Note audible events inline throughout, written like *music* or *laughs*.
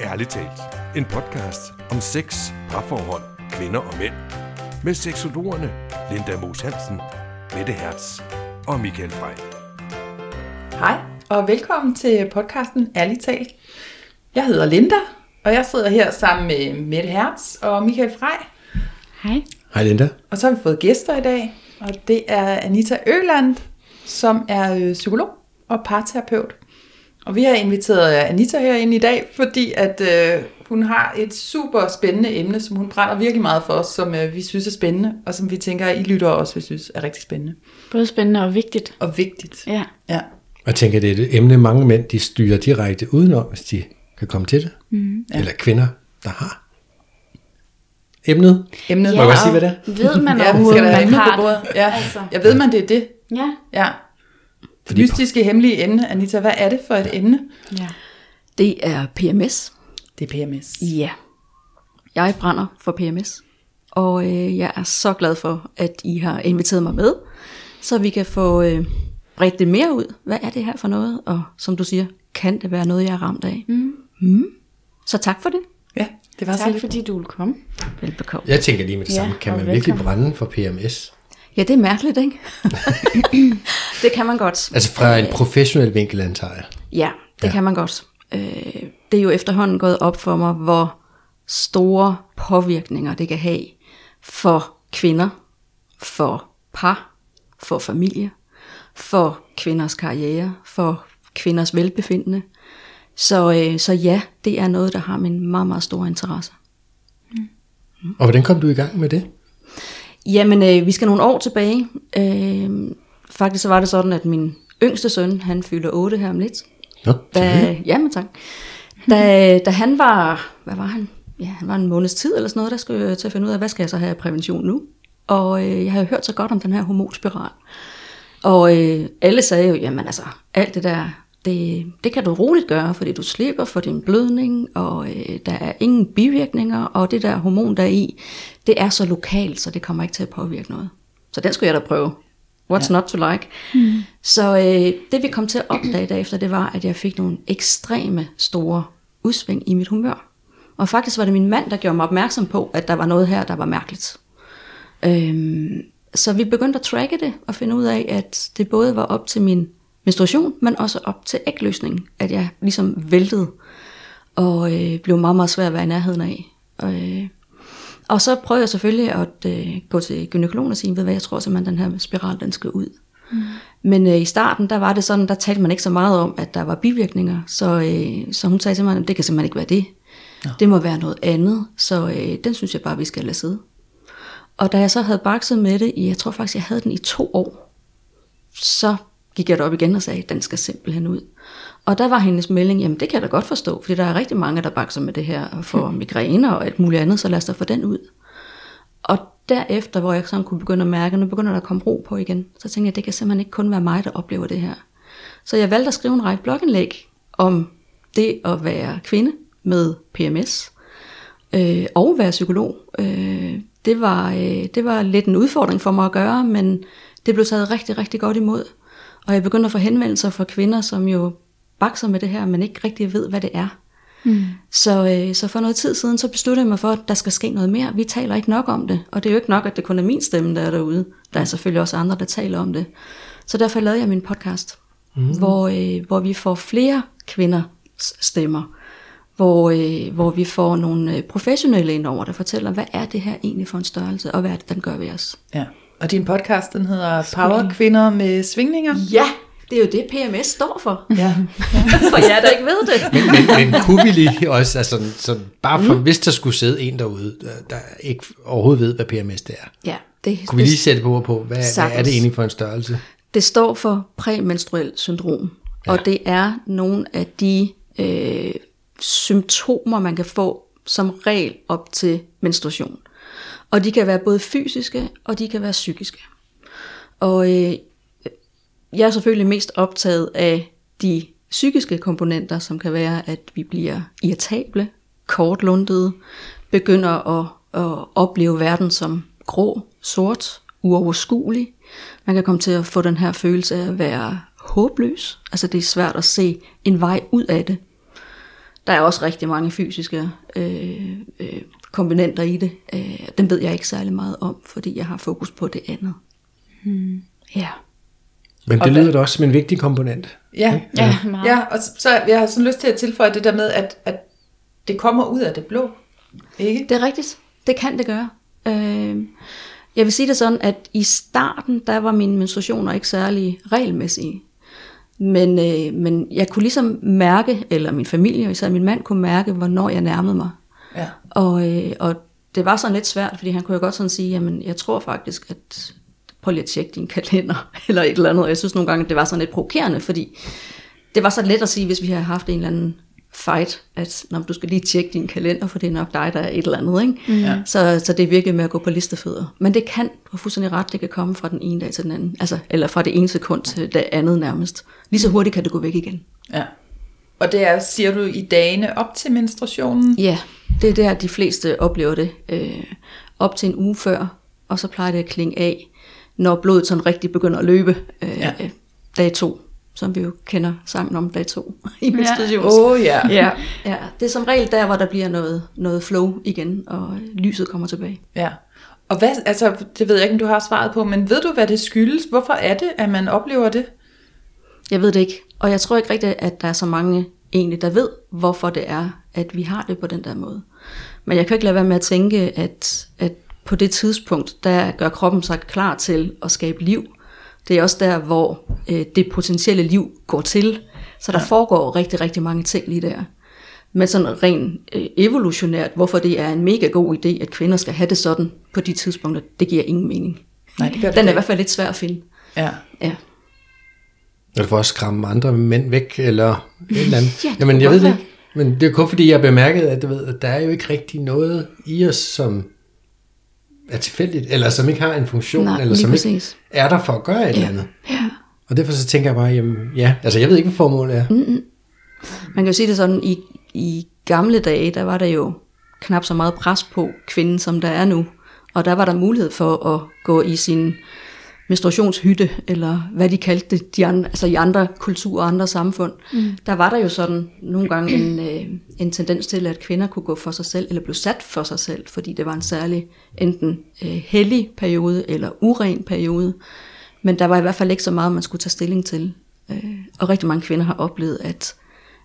Ærligt talt. En podcast om sex, parforhold, kvinder og mænd. Med seksologerne Linda Moos Hansen, Mette Hertz og Michael Frey. Hej, og velkommen til podcasten Ærligt talt. Jeg hedder Linda, og jeg sidder her sammen med Mette Hertz og Michael Frey. Hej. Hej Linda. Og så har vi fået gæster i dag, og det er Anita Øland, som er øh, psykolog og parterapeut. Og vi har inviteret Anita herind i dag, fordi at øh, hun har et super spændende emne, som hun brænder virkelig meget for os, som øh, vi synes er spændende, og som vi tænker, at I lytter også vil synes er rigtig spændende Både spændende og vigtigt. og vigtigt. Ja. Ja. Jeg tænker, det er et emne, mange mænd de styrer direkte udenom, hvis de kan komme til det. Mm, ja. Eller kvinder, der har emnet. Emnet. Må jeg sige, hvad det er? Ved man Ja, overhovedet, man har det? Ja. Altså. Jeg ved man, det er det. Ja. Ja. Det Fordi- mystiske, hemmelige emne. Anita, hvad er det for et emne? ja. Det er PMS. Det er PMS. Ja. Jeg brænder for PMS. Og øh, jeg er så glad for, at I har inviteret mig med, så vi kan få øh, bredt det mere ud. Hvad er det her for noget? Og som du siger, kan det være noget, jeg er ramt af? Mm. Mm. Så tak for det. Ja, det var så Tak lidt. fordi du vil komme. Velbekomme. Jeg tænker lige med det Ja, samme. Kan og man virkelig velkommen. brænde for PMS? Ja, det er mærkeligt, ikke? *laughs* det kan man godt. Altså fra en professionel vinkel, antager jeg. Ja, det Ja. kan man godt. Øh, det er jo efterhånden gået op for mig, hvor store påvirkninger det kan have for kvinder, for par, for familie, for kvinders karriere, for kvinders velbefindende. Så, øh, så ja, det er noget, der har min meget, meget store interesse. Og hvordan kom du i gang med det? Jamen, øh, vi skal nogle år tilbage. Øh, faktisk så var det sådan, at min yngste søn, han fylder 8 her om lidt. Nå, Da, jamen tak. Da, da han var, hvad var han? Ja, han var en måneds tid eller sådan noget, der skulle jeg til at finde ud af, hvad skal jeg så have af prævention nu? Og øh, jeg havde hørt så godt om den her hormonspiral. Og øh, alle sagde jo, jamen altså, alt det der, det, det kan du roligt gøre, fordi du slipper for din blødning, og øh, der er ingen bivirkninger, og det der hormon, der er i, det er så lokalt, så det kommer ikke til at påvirke noget. Så den skulle jeg da prøve. What's ja. not to like? Mm. Så øh, det vi kom til at opdage derefter, det var, at jeg fik nogle ekstreme store udsving i mit humør. Og faktisk var det min mand, der gjorde mig opmærksom på, at der var noget her, der var mærkeligt. Øhm, så vi begyndte at tracke det og finde ud af, at det både var op til min menstruation, men også op til ægløsningen, at jeg ligesom væltede og øh, blev meget, meget svær at være i nærheden af. Øh, og så prøvede jeg selvfølgelig at øh, gå til gynækologen og sige, ved hvad, jeg tror simpelthen, den her spiral, den skal ud. Mm. Men øh, i starten, der var det sådan, der talte man ikke så meget om, at der var bivirkninger. Så, øh, så hun sagde til mig, at det kan simpelthen ikke være det. Ja. Det må være noget andet. Så øh, den synes jeg bare, vi skal lade sidde. Og da jeg så havde bakset med det, jeg tror faktisk, jeg havde den i to år, så gik jeg derop igen og sagde, den skal simpelthen ud. Og der var hendes melding, jamen det kan jeg da godt forstå, fordi der er rigtig mange, der bakser med det her, og får migræner og alt muligt andet, så lad os da få den ud. Og derefter, hvor jeg sådan kunne begynde at mærke, nu begynder der at komme ro på igen, så tænkte jeg, det kan simpelthen ikke kun være mig, der oplever det her. Så jeg valgte at skrive en række blogindlæg om det at være kvinde med PMS, øh, og være psykolog. Øh, det, var, øh, det var lidt en udfordring for mig at gøre, men det blev taget rigtig, rigtig godt imod. Og jeg begyndte at få henvendelser fra kvinder, som jo bakser med det her, men ikke rigtig ved, hvad det er. Mm. Så, øh, så for noget tid siden, så besluttede jeg mig for, at der skal ske noget mere. Vi taler ikke nok om det, og det er jo ikke nok, at det kun er min stemme, der er derude. Der er selvfølgelig også andre, der taler om det. Så derfor lavede jeg min podcast, mm. hvor, øh, hvor vi får flere kvinders stemmer. Hvor, øh, hvor vi får nogle øh, professionelle ind over, der fortæller, hvad er det her egentlig for en størrelse, og hvad er det, den gør ved os. Ja. Og din podcast, den hedder Power Kvinder med svingninger. Ja, det er jo det, PMS står for. Ja. *laughs* For jer, der ikke ved det. Men, men, men kunne vi lige også, altså sådan, bare for, mm. hvis der skulle sidde en derude, der, ikke overhovedet ved, hvad PMS det er, Ja, det, kunne vi lige sætte på, på hvad, hvad er det egentlig for en størrelse? det står for præmenstruel syndrom, ja. og det er nogle af de øh, symptomer, man kan få som regel op til menstruation. Og de kan være både fysiske, og de kan være psykiske. Og øh, jeg er selvfølgelig mest optaget af de psykiske komponenter, som kan være, at vi bliver irritable, kortlundede, begynder at, at opleve verden som grå, sort, uoverskuelig. Man kan komme til at få den her følelse af at være håbløs. Altså det er svært at se en vej ud af det. Der er også rigtig mange fysiske øh, øh, komponenter i det. Øh, dem ved jeg ikke særlig meget om, fordi jeg har fokus på det andet. Ja. Men det lyder da også som en vigtig komponent. Ja, Ja, meget. ja og så, så jeg har sådan lyst til at tilføje det der med, at, at det kommer ud af det blå. Ikke? Det er rigtigt. Det kan det gøre. Øh, jeg vil sige det sådan, at i starten, der var mine menstruationer ikke særlig regelmæssige. Men, øh, men jeg kunne ligesom mærke, eller min familie, og især min mand, kunne mærke, hvornår jeg nærmede mig. Ja. Og, øh, og det var sådan lidt svært, fordi han kunne jo godt sådan sige, jamen jeg tror faktisk, at prøv lige at tjekke din kalender, *laughs* eller et eller andet. Og jeg synes nogle gange, det var sådan lidt provokerende, fordi det var så let at sige, hvis vi havde haft en eller anden fight, at når du skal lige tjekke din kalender, for det er nok dig, der er et eller andet. Ikke? Mm. Ja. Så, så det virkede med at gå på listefødder. Men det kan, du har fuldstændig ret, det kan komme fra den ene dag til den anden. Altså, eller fra det ene sekund til det andet nærmest. Lige så hurtigt kan det gå væk igen. ja. Og det er, siger du, i dagene op til menstruationen? Ja, det er der, de fleste oplever det. Øh, op til en uge før, og så plejer det at klinge af, når blodet sådan rigtig begynder at løbe. Øh, Ja. ja. Dag to, som vi jo kender sangen om dag to i menstruations. Åh oh, ja. Ja, ja, det er som regel der, hvor der bliver noget, noget flow igen, og lyset kommer tilbage. ja. Og hvad, altså, det ved jeg ikke, om du har svaret på, men ved du, hvad det skyldes? Hvorfor er det, at man oplever det? Jeg ved det ikke, og jeg tror ikke rigtigt, at der er så mange egentlig, der ved, hvorfor det er, at vi har det på den der måde. Men jeg kan ikke lade være med at tænke, at, at på det tidspunkt, der gør kroppen sig klar til at skabe liv. Det er også der, hvor øh, det potentielle liv går til. Så der ja. foregår rigtig, rigtig mange ting lige der. Men sådan rent øh, evolutionært, hvorfor det er en mega god idé, at kvinder skal have det sådan på de tidspunkter, det giver ingen mening. Nej, det gør det Den er i ikke. hvert fald lidt svær at finde. Ja. Ja. Eller for at skræmme andre mænd væk, eller et eller andet. Ja, Jamen, jeg ved det ikke. Men det er kun fordi, jeg bemærkede, at, du ved, at der er jo ikke rigtig noget i os, som er tilfældigt, eller som ikke har en funktion, Nej, eller som præcis. ikke er der for at gøre et eller Ja. andet. ja. Og derfor så tænker jeg bare, jamen, ja, altså jeg ved ikke, hvad formålet er. Mm. Man kan jo sige det sådan, i, i gamle dage, der var der jo knap så meget pres på kvinden, som der er nu. Og der var der mulighed for at gå i sin menstruationshytte, eller hvad de kaldte det, de andre, altså i andre kulturer og andre samfund. Mm. Der var der jo sådan nogle gange en, øh, en tendens til, at kvinder kunne gå for sig selv, eller blev sat for sig selv, fordi det var en særlig enten øh, hellig periode, eller uren periode. Men der var i hvert fald ikke så meget, man skulle tage stilling til. Øh, og rigtig mange kvinder har oplevet, at,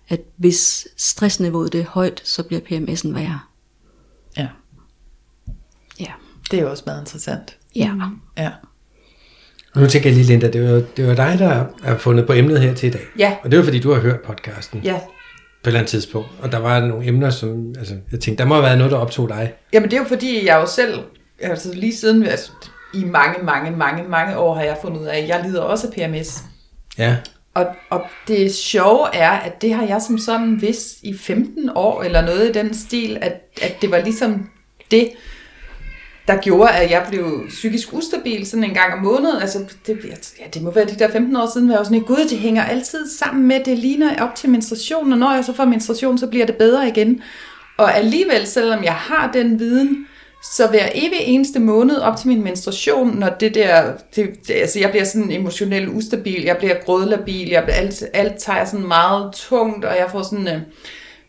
at hvis stressniveauet det er højt, så bliver PMS'en værre. ja. Ja. Det er jo også meget interessant. Ja. Ja. Og nu tænker jeg lige, Linda, det var, det var dig, der er fundet på emnet her til i dag. Ja. Og det var fordi, du har hørt podcasten Ja. på et eller andet tidspunkt. Og der var nogle emner, som, altså, jeg tænkte, der må have været noget, der optog dig. Jamen det er jo fordi, jeg jo selv, altså lige siden, altså, i mange, mange, mange, mange år har jeg fundet ud af, at jeg lider også af PMS. Ja. Og, og det sjove er, at det har jeg som sådan vidst i 15 år, eller noget i den stil, at, at det var ligesom det, der gjorde, at jeg blev psykisk ustabil sådan en gang om måneden. Altså, det, ja, det må være de der 15 år siden, hvor jeg var sådan, gud, det hænger altid sammen med, det ligner op til menstruation, og når jeg så får menstruation, så bliver det bedre igen. Og alligevel, selvom jeg har den viden, så hver evig eneste måned op til min menstruation, når det der, det, det, altså jeg bliver sådan emotionelt ustabil, jeg bliver grødlabil, jeg bliver, alt, alt tager sådan meget tungt, og jeg får sådan, øh,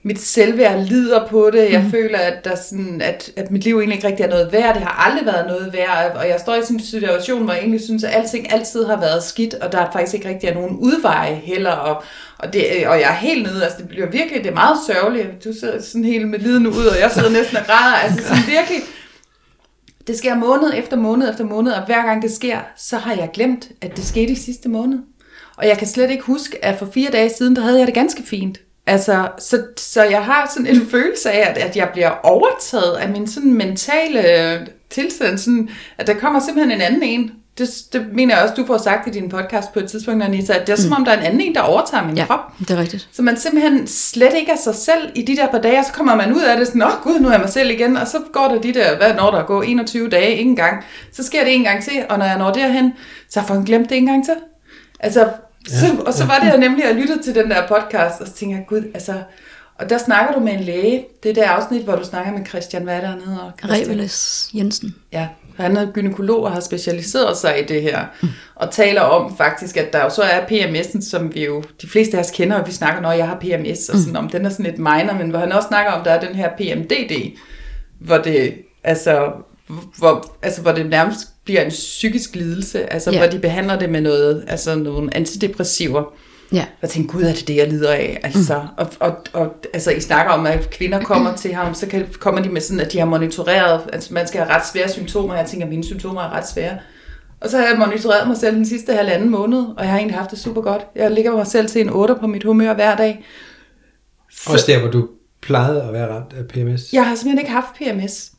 mit selvværd lider på det, jeg mm. føler, at, der sådan, at, at mit liv egentlig ikke rigtig er noget værd, det har aldrig været noget værd, og jeg står i sådan en situation, hvor jeg egentlig synes, at alting altid har været skidt, og der faktisk ikke rigtig er nogen udveje heller, og, og, det, og jeg er helt nede, altså det bliver virkelig, det er meget sørgeligt, du sidder sådan helt med liden ud, og jeg sidder næsten og græder, altså *laughs* sådan virkelig, det sker måned efter måned efter måned, og hver gang det sker, så har jeg glemt, at det skete i sidste måned. Og jeg kan slet ikke huske, at for fire dage siden, der havde jeg det ganske fint. Altså, så, så jeg har sådan en følelse af, at, at jeg bliver overtaget af min sådan mentale tilstand, sådan, at der kommer simpelthen en anden en. Det, det mener jeg også, du får sagt i din podcast på et tidspunkt, Anita, at det er som om, der er en anden en, der overtager min Ja, krop. det er rigtigt. Så man simpelthen slet ikke er sig selv i de der par dage, og så kommer man ud af det sådan, åh gud, nu er jeg mig selv igen, og så går der de der, hvad når der går 21 dage, ikke engang. Så sker det en gang til, og når jeg når derhen, så har jeg glemt det en gang til. Altså, så, og så var det jeg nemlig, at jeg lyttede til den der podcast, og så tænkte jeg, gud, altså, og der snakker du med en læge, det er der afsnit, hvor du snakker med Christian, hvad er der nede? Reveles Jensen. Ja, Han er gynekolog og har specialiseret sig i det her, og taler om faktisk, at der jo så er PMS'en, som vi jo, de fleste af os kender, og vi snakker, når jeg har PMS, og sådan, om den er sådan lidt minor, men hvor han også snakker om, der er den her PMDD, hvor det, altså, hvor, altså, hvor det nærmest bliver en psykisk lidelse, altså Ja. hvor de behandler det med noget, altså nogle antidepressiver. Ja. Jeg tænkte, gud, er det det, jeg lider af? Altså, mm. og, og, og, altså, I snakker om, at kvinder kommer til ham, så kan, kommer de med sådan, at de har monitoreret, altså man skal have ret svære symptomer. Jeg tænker, at mine symptomer er ret svære. Og så har jeg monitoreret mig selv den sidste halvanden måned, og jeg har egentlig haft det super godt. Jeg ligger mig selv til en 8 på mit humør hver dag. Også der, hvor du plejede at være ramt af PMS. Jeg har simpelthen ikke haft PMS.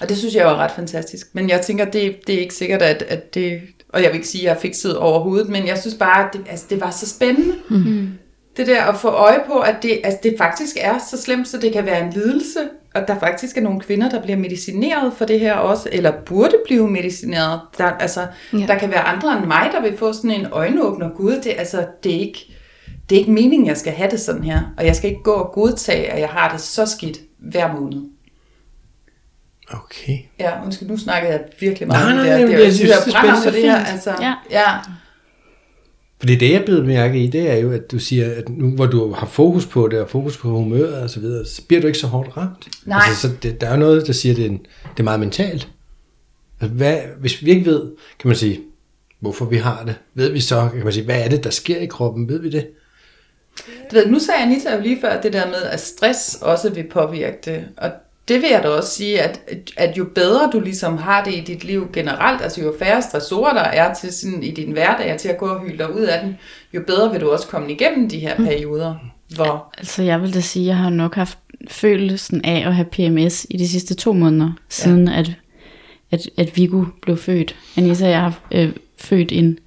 Og det synes jeg var ret fantastisk. Men jeg tænker, det, det er ikke sikkert, at, at det... Og jeg vil ikke sige, at jeg er fikset overhovedet, men jeg synes bare, at det, altså, det var så spændende. Mm. Det der at få øje på, at det, altså, det faktisk er så slemt, så det kan være en lidelse. Og der faktisk er nogle kvinder, der bliver medicineret for det her også, eller burde blive medicineret. Der, altså. Ja. der kan være andre end mig, der vil få sådan en øjenåbner. Gud, det, altså, det, er ikke, det er ikke meningen, jeg skal have det sådan her. Og jeg skal ikke gå og godtage, at jeg har det så skidt hver måned. Okay. Ja, undskyld, nu snakkede jeg virkelig meget Nej, om nej, det her. Det er jeg synes, jeg det er brænder for det her. Altså, Ja. ja. Fordi det, jeg blev mærke i, det er jo, at du siger, at nu hvor du har fokus på det, og fokus på humøret og så videre, så bliver du ikke så hårdt ramt. Nej. Altså, så det, der er jo noget, der siger, at det er, en, det er meget mentalt. Altså, Hvad, hvis vi ikke ved, kan man sige, hvorfor vi har det, ved vi så, kan man sige, hvad er det, der sker i kroppen, ved vi det? Du ved, nu sagde Anita jo lige før det der med, at stress også vil påvirke det. Og det vil jeg da også sige, at, at jo bedre du ligesom har det i dit liv generelt, altså jo færre stressorer der er til sådan, i din hverdag til at gå og hylde dig ud af den, jo bedre vil du også komme igennem de her perioder, hvor... Altså jeg vil da sige, at jeg har nok haft følelsen af at have PMS i de sidste to måneder, siden at, at, at Viggo blev født. Anissa og jeg har øh, født en,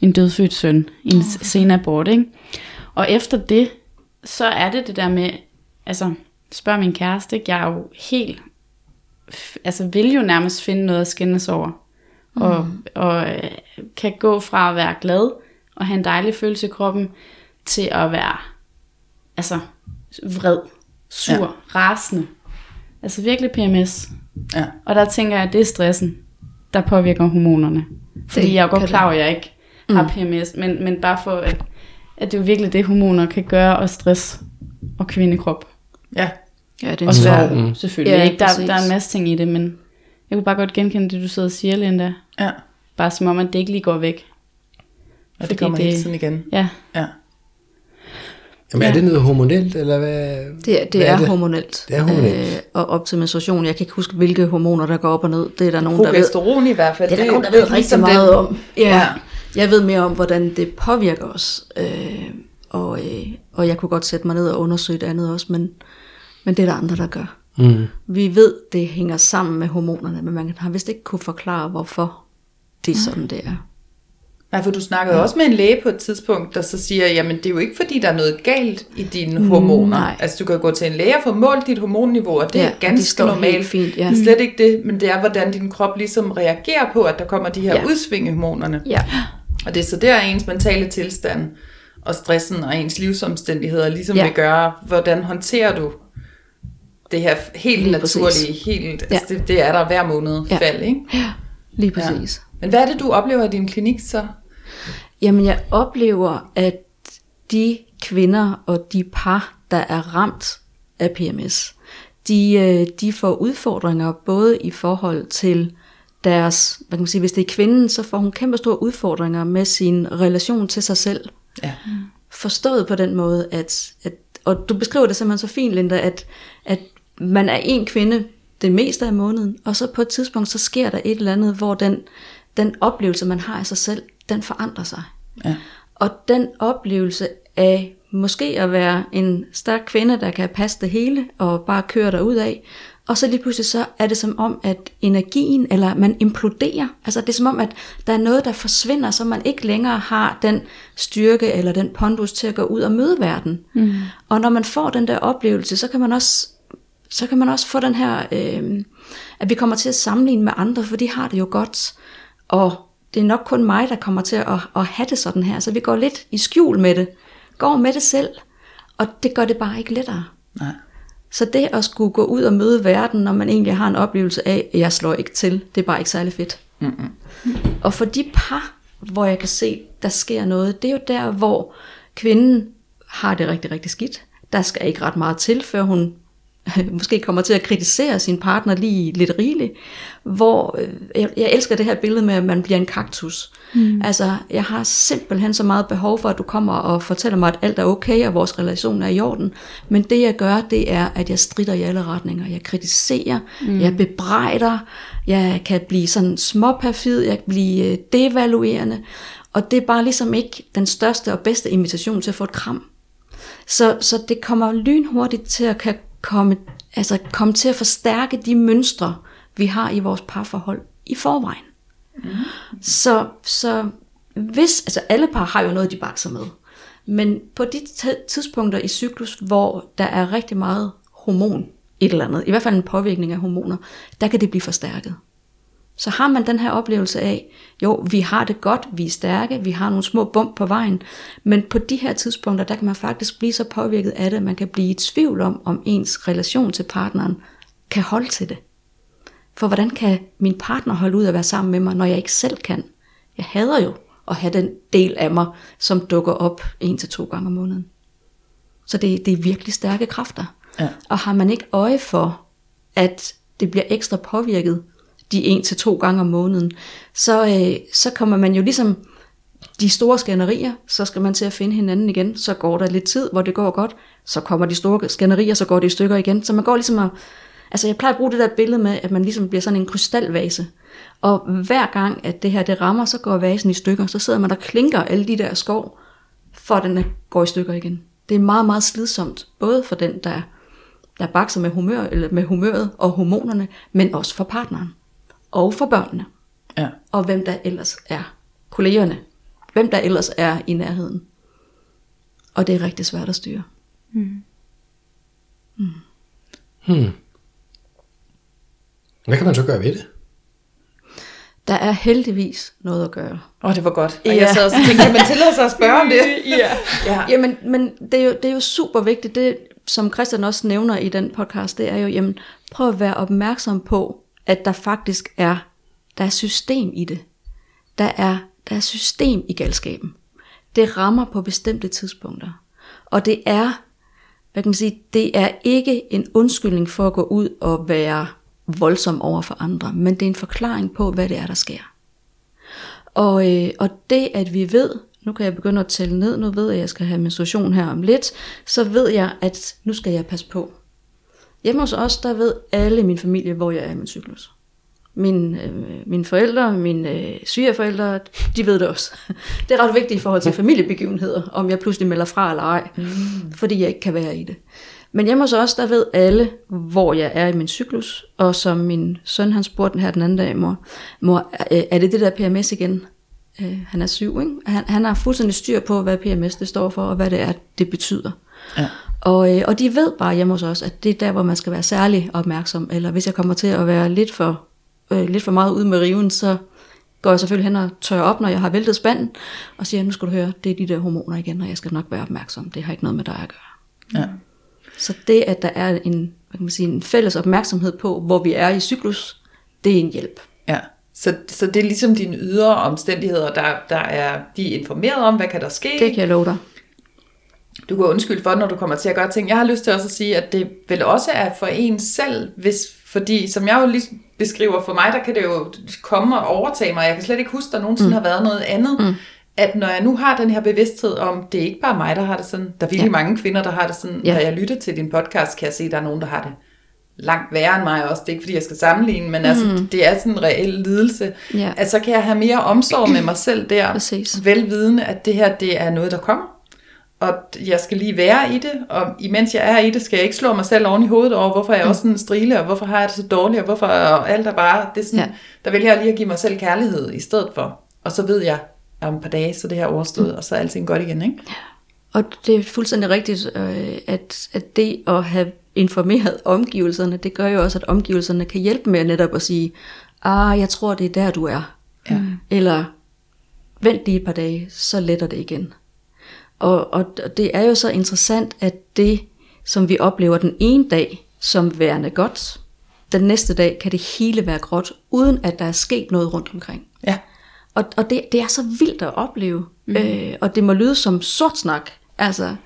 en dødfødt søn i en oh. senabort, ikke? Og efter det, så er det det der med, altså spørg min kæreste, ikke? jeg er jo helt, altså vil jo nærmest finde noget at skændes over. Mm. Og, og øh, kan gå fra at være glad og have en dejlig følelse i kroppen, til at være altså vred, sur, ja. rasende. Altså virkelig PMS. Ja. Og der tænker jeg, at det er stressen, der påvirker hormonerne. Fordi Det jeg er godt klar over, at jeg ikke mm. har PMS, men, men bare for, at, at det er jo virkelig det, hormoner kan gøre, og stress og kvindekrop. Ja, Ja, det er Og en svær... selvfølgelig. Ja, ikke? Der, præcis. der er en masse ting i det, men jeg kunne bare godt genkende det, du sidder og siger, Linda. ja. Bare som om, at det ikke lige går væk. Og det kommer det- hele tiden igen. Ja, Ja. Jamen, ja. er det noget hormonelt, eller hvad? Det, er- det hvad er, er hormonelt. Det er hormonelt. Øh, og op til menstruation. Jeg kan ikke huske, hvilke hormoner, der går op og ned. Det er der nogen, der ved. Progesteron i hvert fald. Det er der nogen, der ved rigtig ligesom meget den- om. Ja. Ja. Jeg ved mere om, hvordan det påvirker os. Øh, og, øh, og jeg kunne godt sætte mig ned og undersøge det andet også, men, men det er der andre, der gør. Mm. Vi ved, det hænger sammen med hormonerne, men man har vist ikke kunne forklare, hvorfor det er sådan, det er. Nej, for du snakkede ja. også med en læge på et tidspunkt, der så siger, jamen det er jo ikke fordi, der er noget galt i dine Mm, hormoner. nej. Altså du kan gå til en læge og få målt dit hormonniveau, og det Ja, er ganske helt normalt. fint, ja. Det er slet ikke det, men det er, hvordan din krop ligesom reagerer på, at der kommer de her Ja. ja. udsving i hormonerne. Ja. Og det er så der ens mentale tilstand og stressen og ens livsomstændigheder ligesom ja. vil gøre, hvordan håndterer du det her helt Lige naturlige, præcis. helt, Ja. altså det, det er der hver måned Ja. fald, ikke? Lige præcis. Ja. Men hvad er det, du oplever i din klinik så? Jamen, jeg oplever, at de kvinder og de par, der er ramt af PMS, de, øh, de får udfordringer både i forhold til deres, hvad kan man sige, hvis det er kvinden, så får hun kæmpe store udfordringer med sin relation til sig selv. Ja. Forstået på den måde, at, at og du beskriver det simpelthen så fint, Linda, at, at man er en kvinde det meste af måneden, og så på et tidspunkt, så sker der et eller andet, hvor den, den oplevelse, man har af sig selv, den forandrer sig. Ja. Og den oplevelse af måske at være en stærk kvinde, der kan passe det hele og bare køre derud af, og så lige pludselig så er det som om, at energien, eller man imploderer, altså det er som om, at der er noget, der forsvinder, så man ikke længere har den styrke eller den pondus til at gå ud og møde verden. Mm. Og når man får den der oplevelse, så kan man også så kan man også få den her, øh, at vi kommer til at sammenligne med andre, for de har det jo godt. Og det er nok kun mig, der kommer til at, at have det sådan her. Så vi går lidt i skjul med det. Går med det selv. Og det gør det bare ikke lettere. Nej. Så det at skulle gå ud og møde verden, når man egentlig har en oplevelse af, at jeg slår ikke til, det er bare ikke særlig fedt. Mm-hmm. Og for de par, hvor jeg kan se, der sker noget, det er jo der, hvor kvinden har det rigtig, rigtig skidt. Der skal ikke ret meget til, før hun *laughs* måske kommer til at kritisere sin partner lige lidt rigeligt, hvor øh, jeg, jeg elsker det her billede med, at man bliver en kaktus. Mm. Altså, jeg har simpelthen så meget behov for, at du kommer og fortæller mig, at alt er okay, og vores relation er i orden. Men det jeg gør, det er, at jeg strider i alle retninger. Jeg kritiserer, mm. jeg bebrejder, jeg kan blive sådan småperfid, jeg kan blive øh, devaluerende, og det er bare ligesom ikke den største og bedste invitation til at få et kram. Så, så det kommer lynhurtigt til at kan komme, altså komme til at forstærke de mønstre, vi har i vores parforhold i forvejen. Mm. Så, så hvis, altså alle par har jo noget, de bakser med. Men på de tidspunkter i cyklus, hvor der er rigtig meget hormon, et eller andet, i hvert fald en påvirkning af hormoner, der kan det blive forstærket så har man den her oplevelse af, jo, vi har det godt, vi er stærke, vi har nogle små bump på vejen, men på de her tidspunkter, der kan man faktisk blive så påvirket af det, at man kan blive i tvivl om, om ens relation til partneren kan holde til det. For hvordan kan min partner holde ud at være sammen med mig, når jeg ikke selv kan? Jeg hader jo at have den del af mig, som dukker op en til to gange om måneden. Så det, det er virkelig stærke kræfter. Ja. Og har man ikke øje for, at det bliver ekstra påvirket de en til to gange om måneden, så, øh, så kommer man jo ligesom de store skænderier, så skal man til at finde hinanden igen, så går der lidt tid, hvor det går godt, så kommer de store skænderier, så går det i stykker igen, så man går ligesom at, altså jeg plejer at bruge det der billede med, at man ligesom bliver sådan en krystalvase, og hver gang, at det her det rammer, så går vasen i stykker, så sidder man der klinker alle de der skov, for at den går i stykker igen. Det er meget, meget slidsomt, både for den, der, der bakser med, humør, eller med humøret og hormonerne, men også for partneren og for børnene. Ja. Og hvem der ellers er kollegerne. Hvem der ellers er i nærheden. Og det er rigtig svært at styre. Mm. Mm. Hmm. Hvad kan man så gøre ved det? Der er heldigvis noget at gøre. Åh, oh, det var godt. Og ja. jeg sad og tænkte, kan man tillade sig at spørge om det? *laughs* ja. ja. Jamen, men det er, jo, det er jo super vigtigt. Det, som Christian også nævner i den podcast, det er jo, jamen, prøv at være opmærksom på, at der faktisk er, der er system i det. Der er, der er system i galskaben. Det rammer på bestemte tidspunkter. Og det er, hvad kan man sige, det er ikke en undskyldning for at gå ud og være voldsom over for andre, men det er en forklaring på, hvad det er, der sker. Og, øh, og det, at vi ved, nu kan jeg begynde at tælle ned, nu ved jeg, at jeg skal have menstruation her om lidt, så ved jeg, at nu skal jeg passe på. Hjemme hos os, der ved alle i min familie, hvor jeg er i min cyklus. Min, øh, mine forældre, mine øh, svigerforældre, de ved det også. *laughs* Det er ret vigtigt i forhold til familiebegivenheder, om jeg pludselig melder fra eller ej, mm. fordi jeg ikke kan være i det. Men hjemme hos os, der ved alle, hvor jeg er i min cyklus, og som min søn, han spurgte den her den anden dag, mor, mor er det det der PMS igen? Øh, han er syv, ikke? Han, han har fuldstændig styr på, hvad PMS det står for, og hvad det er, det betyder. Ja. Og, øh, og de ved bare hjemme hos os, at det er der, hvor man skal være særlig opmærksom. Eller hvis jeg kommer til at være lidt for, øh, lidt for meget ude med riven, så går jeg selvfølgelig hen og tørrer op, når jeg har væltet spanden, og siger, nu skal du høre, det er de der hormoner igen, og jeg skal nok være opmærksom. Det har ikke noget med dig at gøre. Ja. Så det, at der er en, hvad kan man sige, en fælles opmærksomhed på, hvor vi er i cyklus, det er en hjælp. Ja. Så, så det er ligesom dine ydre omstændigheder, der, der er, de er informeret om, hvad kan der ske. Det kan jeg love dig du kan undskylde for, når du kommer til at gøre ting. Jeg har lyst til også at sige, at det vel også er for en selv, hvis, fordi som jeg jo lige beskriver for mig, der kan det jo komme og overtage mig. Jeg kan slet ikke huske, at der nogensinde mm. har været noget andet. Mm. At når jeg nu har den her bevidsthed om, det er ikke bare mig, der har det sådan. Der er virkelig ja. mange kvinder, der har det sådan. Ja. Når jeg lytter til din podcast, kan jeg se, at der er nogen, der har det langt værre end mig også. Det er ikke, fordi jeg skal sammenligne, men altså, mm. det er sådan en reel lidelse. Ja. At så kan jeg have mere omsorg med mig selv der. Præcis. Velvidende, at det her, det er noget, der kommer og jeg skal lige være i det, og imens jeg er i det, skal jeg ikke slå mig selv oven i hovedet over, hvorfor jeg er mm. også sådan en strile, og hvorfor har jeg det så dårligt, og hvorfor og alt er bare, det er sådan, ja. der vælger jeg lige at give mig selv kærlighed i stedet for. Og så ved jeg, om et par dage, så det her overstået, mm. og så er alting godt igen, ikke? Og det er fuldstændig rigtigt, øh, at, at det at have informeret omgivelserne, det gør jo også, at omgivelserne kan hjælpe med netop at sige, ah, jeg tror, det er der, du er. Ja. Eller, vent lige et par dage, så letter det igen. Og, og det er jo så interessant, at det, som vi oplever den ene dag, som værende godt. Den næste dag kan det hele være gråt, uden at der er sket noget rundt omkring. Ja. Og, og det, det er så vildt at opleve. Mm. Øh, og det må lyde som sort snak. Altså,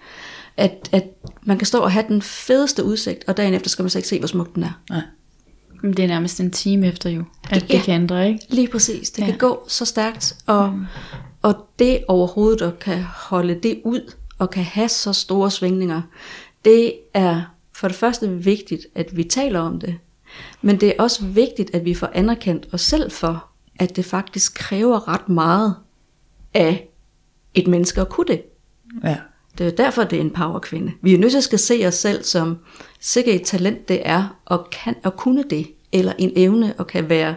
at, at man kan stå og have den fedeste udsigt, og dagen efter skal man så ikke se, hvor smuk den er. Nej. Men det er nærmest en time efter jo, at det, Ja. det kan ændre, ikke? Lige præcis. Det Ja. ja. kan gå så stærkt, og, mm. Og det overhovedet at kan holde det ud, og kan have så store svingninger, det er for det første vigtigt, at vi taler om det, men det er også vigtigt, at vi får anerkendt os selv for, at det faktisk kræver ret meget af et menneske at kunne det. Ja. Det er derfor, det er en powerkvinde. Vi er nødt til at se os selv som sikkert et talent, det er, og kan at kunne det, eller en evne, og kan være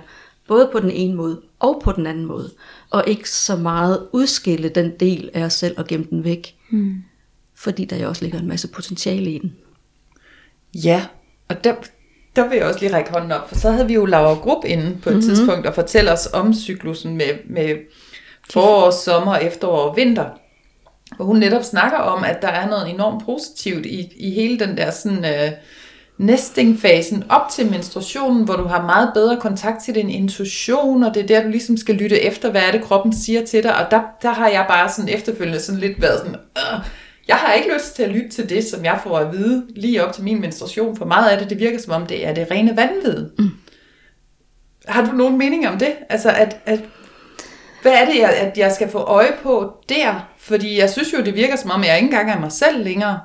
både på den ene måde og på den anden måde, og ikke så meget udskille den del af os selv og gemme den væk, mm. fordi der jo også ligger en masse potentiale i den. Ja, og der, der vil jeg også lige række hånden op, for så havde vi jo Laura Grupp inde på et mm-hmm. tidspunkt og fortælle os om cyklusen med, med forår, sommer, efterår og vinter. Hvor hun netop snakker om, at der er noget enormt positivt i, i hele den der sådan, øh, nesting-fasen op til menstruationen, hvor du har meget bedre kontakt til din intuition, og det er der, du ligesom skal lytte efter, hvad er det, kroppen siger til dig. Og der, der har jeg bare sådan efterfølgende sådan lidt været sådan, øh, jeg har ikke lyst til at lytte til det, som jeg får at vide lige op til min menstruation, for meget af det, det virker som om, det er det rene vanvid. Mm. Har du nogen mening om det? Altså, at, at, hvad er det, jeg, at jeg skal få øje på der? Fordi jeg synes jo, det virker som om, jeg ikke engang er mig selv længere.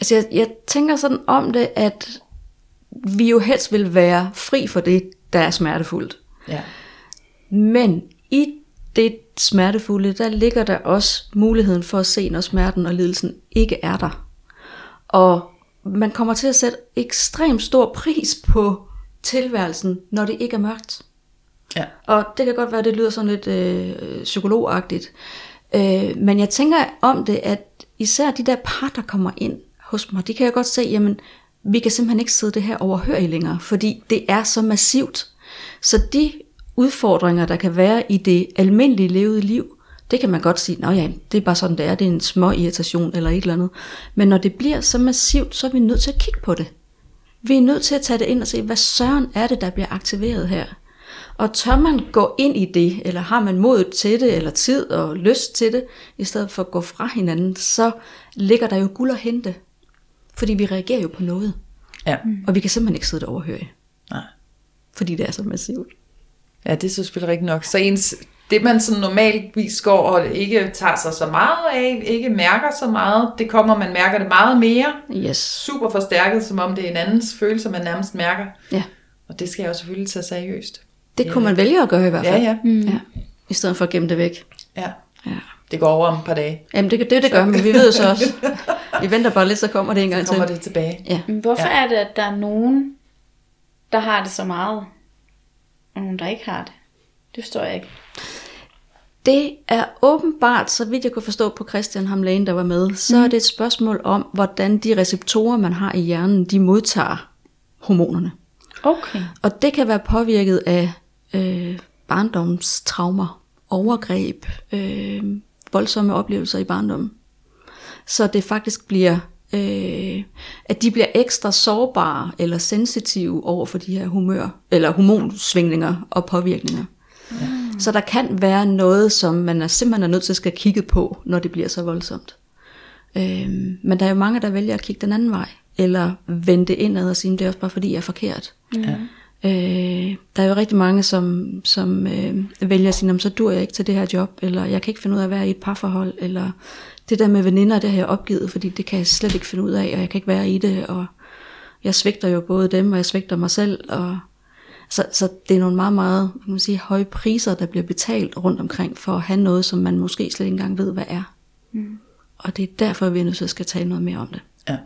Altså jeg, jeg tænker sådan om det, at vi jo helst vil være fri for det, der er smertefuldt. Ja. Men i det smertefulde, der ligger der også muligheden for at se, når smerten og lidelsen ikke er der. Og man kommer til at sætte ekstremt stor pris på tilværelsen, når det ikke er mørkt. Ja. Og det kan godt være, at det lyder sådan lidt øh, psykologagtigt. Øh, men jeg tænker om det, at især de der par, der kommer ind hos mig, de kan jeg godt se, jamen, vi kan simpelthen ikke sidde det her overhør i længere, fordi det er så massivt. Så de udfordringer, der kan være i det almindelige levede liv, det kan man godt sige, nå ja, det er bare sådan, det er, det er en små irritation eller et eller andet. Men når det bliver så massivt, så er vi nødt til at kigge på det. Vi er nødt til at tage det ind og se, hvad søren er det, der bliver aktiveret her. Og tør man gå ind i det, eller har man modet til det, eller tid og lyst til det, i stedet for at gå fra hinanden, så ligger der jo guld at hente. Fordi vi reagerer jo på noget. Ja. Og vi kan simpelthen ikke sidde det overhøre. Nej. Fordi det er så massivt. Ja, det er så selvfølgelig rigtigt nok. Så ens, det man sådan normalvis går og ikke tager sig så meget af, ikke mærker så meget, det kommer, man mærker det meget mere. Yes. Super forstærket, som om det er en andens følelse, man nærmest mærker. Ja. Og det skal jeg jo selvfølgelig tage seriøst. Det kunne man vælge at gøre i hvert Ja, fald. ja. Mm. ja. I stedet for at gemme det væk. ja. Ja. Det går over om et par dage. Jamen det, det, det gør, men vi ved så også. Vi venter bare lidt, så kommer det en gang Så kommer til. det tilbage. Ja. Men hvorfor Ja. er det, at der er nogen, der har det så meget, og nogen, der ikke har det? Det forstår jeg ikke. Det er åbenbart, så vidt jeg kunne forstå på Christian Hamlane, der var med, så Mhm. er det et spørgsmål om, hvordan de receptorer, man har i hjernen, de modtager hormonerne. Okay. Og det kan være påvirket af øh, barndomstraumer, overgreb, øh, voldsomme oplevelser i barndommen. Så det faktisk bliver, øh, at de bliver ekstra sårbare eller sensitive over for de her humør, eller hormonsvingninger og påvirkninger. Ja. Så der kan være noget, som man er simpelthen er nødt til at skal kigge på, når det bliver så voldsomt. Øhm, men der er jo mange, der vælger at kigge den anden vej, eller vende det indad og sige, det er også bare fordi, jeg er forkert. Ja. Øh, der er jo rigtig mange, som, som øh, vælger at sige, "Nå, så dur jeg ikke til det her job, eller jeg kan ikke finde ud af at være i et parforhold, eller det der med veninder, det har jeg opgivet, fordi det kan jeg slet ikke finde ud af, og jeg kan ikke være i det, og jeg svigter jo både dem, og jeg svigter mig selv, og så, så det er nogle meget, meget kan man sige, høje priser, der bliver betalt rundt omkring, for at have noget, som man måske slet ikke engang ved, hvad er. Mm. Og det er derfor, vi er nødt til at skal tale noget mere om det. Ja.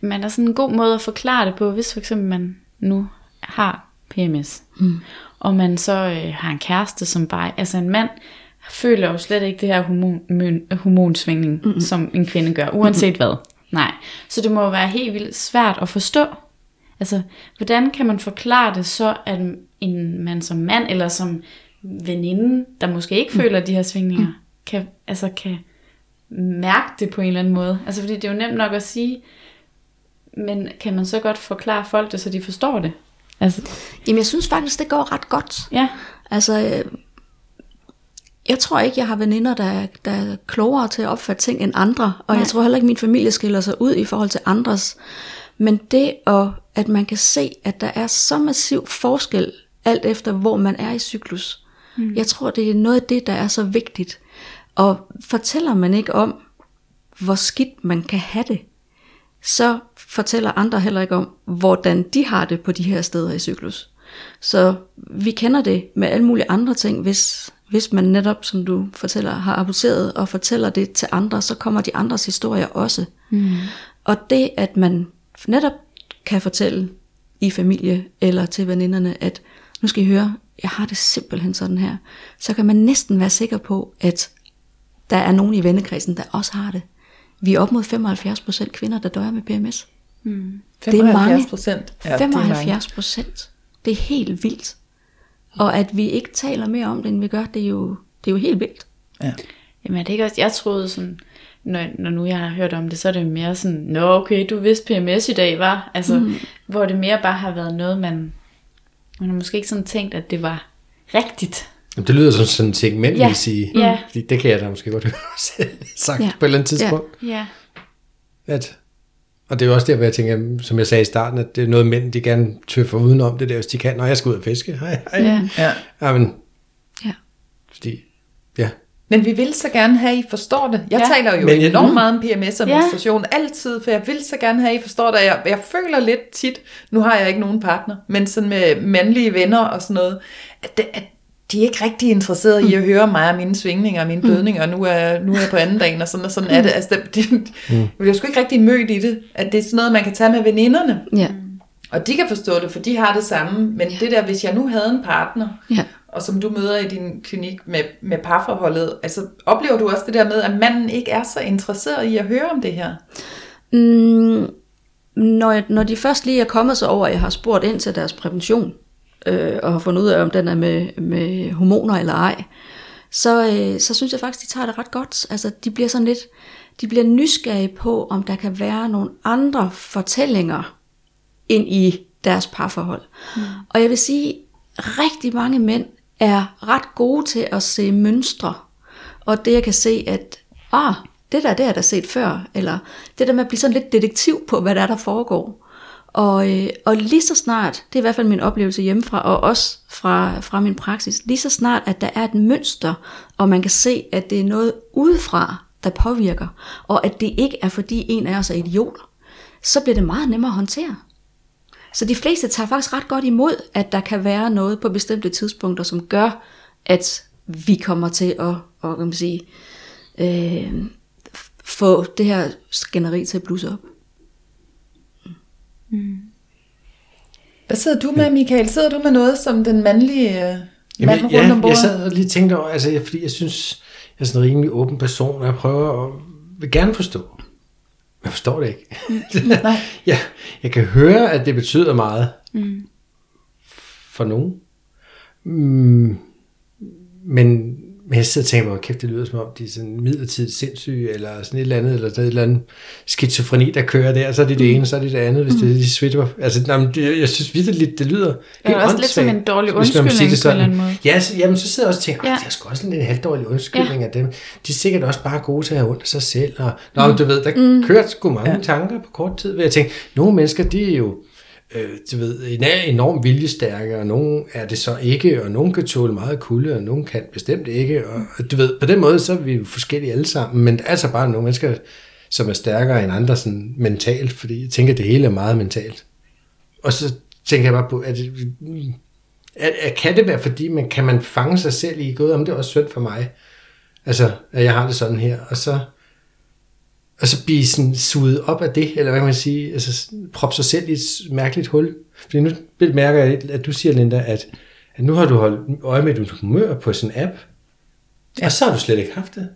Men er der sådan en god måde at forklare det på, hvis for eksempel man nu har PMS, mm. og man så øh, har en kæreste, som bare, altså en mand, føler jo slet ikke det her hormon, hormonsvingning, mm-hmm. som en kvinde gør, uanset hvad. Nej. Så det må jo være helt vildt svært at forstå. Altså, hvordan kan man forklare det så, at en man som mand, eller som veninde, der måske ikke føler de her svingninger, kan, altså kan mærke det på en eller anden måde? Altså, fordi det er jo nemt nok at sige, men kan man så godt forklare folk det, så de forstår det? Altså, Jamen, jeg synes faktisk, det går ret godt. ja. Altså, øh, jeg tror ikke, jeg har veninder, der, er- der er klogere til at opfatte ting end andre, og Nej. Jeg tror heller ikke, min familie skiller sig ud i forhold til andres. Men det, at, at man kan se, at der er så massiv forskel, alt efter hvor man er i cyklus. Mm. Jeg tror, det er noget af det, der er så vigtigt. Og fortæller man ikke om, hvor skidt man kan have det, så fortæller andre heller ikke om, hvordan de har det på de her steder i cyklus. Så vi kender det med alle mulige andre ting, hvis, hvis man netop, som du fortæller, har aborteret og fortæller det til andre, så kommer de andres historier også. Mm. Og det, at man netop kan fortælle i familie eller til veninderne, at nu skal I høre, jeg har det simpelthen sådan her, så kan man næsten være sikker på, at der er nogen i vennekredsen, der også har det. Vi er op mod 75% kvinder, der døjer med PMS. Det er mange. 75 procent. Ja, 75 procent. Det er helt vildt. Og at vi ikke taler mere om det, end vi gør, det er jo, det er jo helt vildt. Ja. Jamen er det ikke også, jeg troede sådan, når, når nu jeg har hørt om det, så er det mere sådan, nå okay, du vidste PMS i dag, var Altså, mm. hvor det mere bare har været noget, man, man har måske ikke sådan tænkt, at det var rigtigt. Jamen, det lyder som sådan en ting, mænd Ja, vil sige. ja. Fordi det kan jeg da måske godt *laughs* høre selv sagt Ja. på et eller andet tidspunkt. Ja. At, og det er jo også der, hvor jeg tænker, som jeg sagde i starten, at det er noget mænd, de gerne tøffer udenom det der, hvis de kan. Når jeg skal ud og fiske. Hej, hej. Ja. Ja. Jamen, Ja. fordi, ja. Men vi vil så gerne have, at I forstår det. Jeg Ja. ja. taler jo Men Men, jeg- enormt meget om PMS og Ja. menstruation altid, for jeg vil så gerne have, at I forstår det. Jeg, jeg føler lidt tit, nu har jeg ikke nogen partner, men sådan med mandlige venner og sådan noget, at, det, at de er ikke rigtig interesserede i at høre mig og mine svingninger og mine blødninger, og nu er, nu er jeg på anden dagen, og sådan, og sådan er det. Altså, det, de, de bliver sgu ikke rigtig mødt i det, at det er sådan noget, man kan tage med veninderne. Ja. Og de kan forstå det, for de har det samme. Men det der, hvis jeg nu havde en partner, Ja. og som du møder i din klinik med, med parforholdet, altså oplever du også det der med, at manden ikke er så interesseret i at høre om det her? Mm, når, jeg, når de først lige er kommet så over, at jeg har spurgt ind til deres prævention, øh, og har fundet ud af, om den er med, med hormoner eller ej, så, øh, så synes jeg faktisk, de tager det ret godt. Altså, de bliver sådan lidt, de bliver nysgerrige på, om der kan være nogle andre fortællinger ind i deres parforhold. Mm. Og jeg vil sige, rigtig mange mænd er ret gode til at se mønstre. Og det jeg kan se, at ah, det der, det har jeg da set før. Eller det der med at blive sådan lidt detektiv på, hvad der er, der foregår. Og, øh, og lige så snart, det er i hvert fald min oplevelse hjemmefra, og også fra, fra min praksis, lige så snart, at der er et mønster, og man kan se, at det er noget udefra, der påvirker, og at det ikke er fordi en af os er idioter, så bliver det meget nemmere at håndtere. Så de fleste tager faktisk ret godt imod, at der kan være noget på bestemte tidspunkter, som gør, at vi kommer til at, og kan man sige, øh, få det her skænderi til at blusse op. Hvad sidder du med, Michael? Sidder du med noget som den mandlige øh, mand Jamen, rundt ja, om bordet? jeg sad og lige tænkte over, altså, jeg- fordi jeg synes, jeg er sådan en rimelig åben person, og jeg prøver at vil gerne forstå. Men jeg forstår det ikke. Nej. *laughs* ja, jeg kan høre, at det betyder meget mm. for nogen. Mm, men, men jeg sidder og tænker mig, kæft, det lyder som om, de er sådan midlertidigt sindssyge, eller sådan et eller andet, eller sådan et eller andet skizofreni, der kører der, så er det det ene, så er det det andet, hvis det de switcher. Altså, nej, men det, jeg synes virkelig, det lyder Det er også lidt som en dårlig undskyldning det på en eller anden måde. Ja, så, jamen, så sidder jeg også og tænker, ja. Det er sgu også en lidt halvdårlig undskyldning ja. af dem. De er sikkert også bare gode til at have ondt af sig selv. Og, Nå, men du ved, der mm. kører sgu mange ja. tanker på kort tid, hvor jeg tænker, nogle mennesker, de er jo øh, du ved, en er enormt viljestærke, og nogen er det så ikke, og nogen kan tåle meget kulde, og nogen kan bestemt ikke, og du ved, på den måde, så er vi jo forskellige alle sammen, men der er altså bare nogle mennesker, som er stærkere end andre sådan mentalt, fordi jeg tænker, at det hele er meget mentalt. Og så tænker jeg bare på, at, at, at kan det være, fordi man, kan man fange sig selv i, gud, om det er også synd for mig, altså, at jeg har det sådan her, og så, og så blive sådan suget op af det, eller hvad kan man sige, altså proppe sig selv i et mærkeligt hul. Fordi nu mærker jeg, at du siger, Linda, at, at nu har du holdt øje med dit humør på sådan en app, ja. og så har du slet ikke haft det.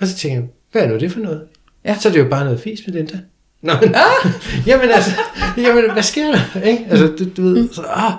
Og så tænker jeg, hvad er nu det for noget? Ja. Så er det jo bare noget fis med Linda. Nå, men, ah! *laughs* jamen altså, jamen, hvad sker der? Ikke? Altså, du, du ved, så, ah,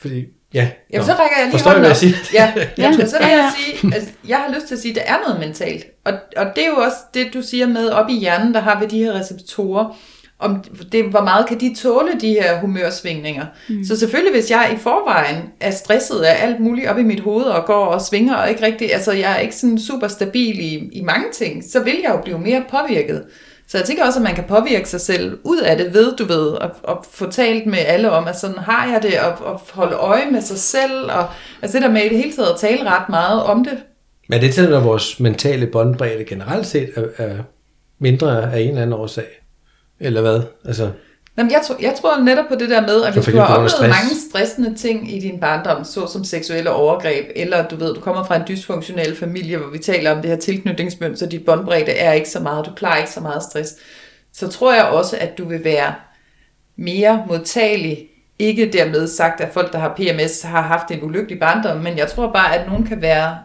fordi, ja. Jamen, nå. så rækker jeg lige Forstår hånden jeg op. siger? Ja, *laughs* ja. Ja. Så vil jeg sige, altså, jeg har lyst til at sige, at der er noget mentalt. Og, og det er jo også det, du siger med, op i hjernen, der har vi de her receptorer. om det, hvor meget kan de tåle de her humørsvingninger. Mm. Så selvfølgelig, hvis jeg i forvejen er stresset af alt muligt op i mit hoved, og går og svinger, og ikke rigtig, altså jeg er ikke sådan super stabil i, i mange ting, så vil jeg jo blive mere påvirket. Så jeg tænker også, at man kan påvirke sig selv ud af det ved, du ved, at, at få talt med alle om, at sådan har jeg det, og, og holde øje med sig selv, og altså det der med i det hele taget at tale ret meget om det. Men det til, at vores mentale båndbredde generelt set er, er mindre af en eller anden årsag. Eller hvad? Altså, Jamen, jeg, tror, jeg tror netop på det der med, at hvis du har oplevet stress. mange stressende ting i din barndom, såsom seksuelle overgreb, eller du ved, du kommer fra en dysfunktionel familie, hvor vi taler om det her tilknytningsmønster, dit båndbredde er ikke så meget, du klarer ikke så meget stress, så tror jeg også, at du vil være mere modtagelig. Ikke dermed sagt, at folk, der har PMS, har haft en ulykkelig barndom, men jeg tror bare, at nogen kan være,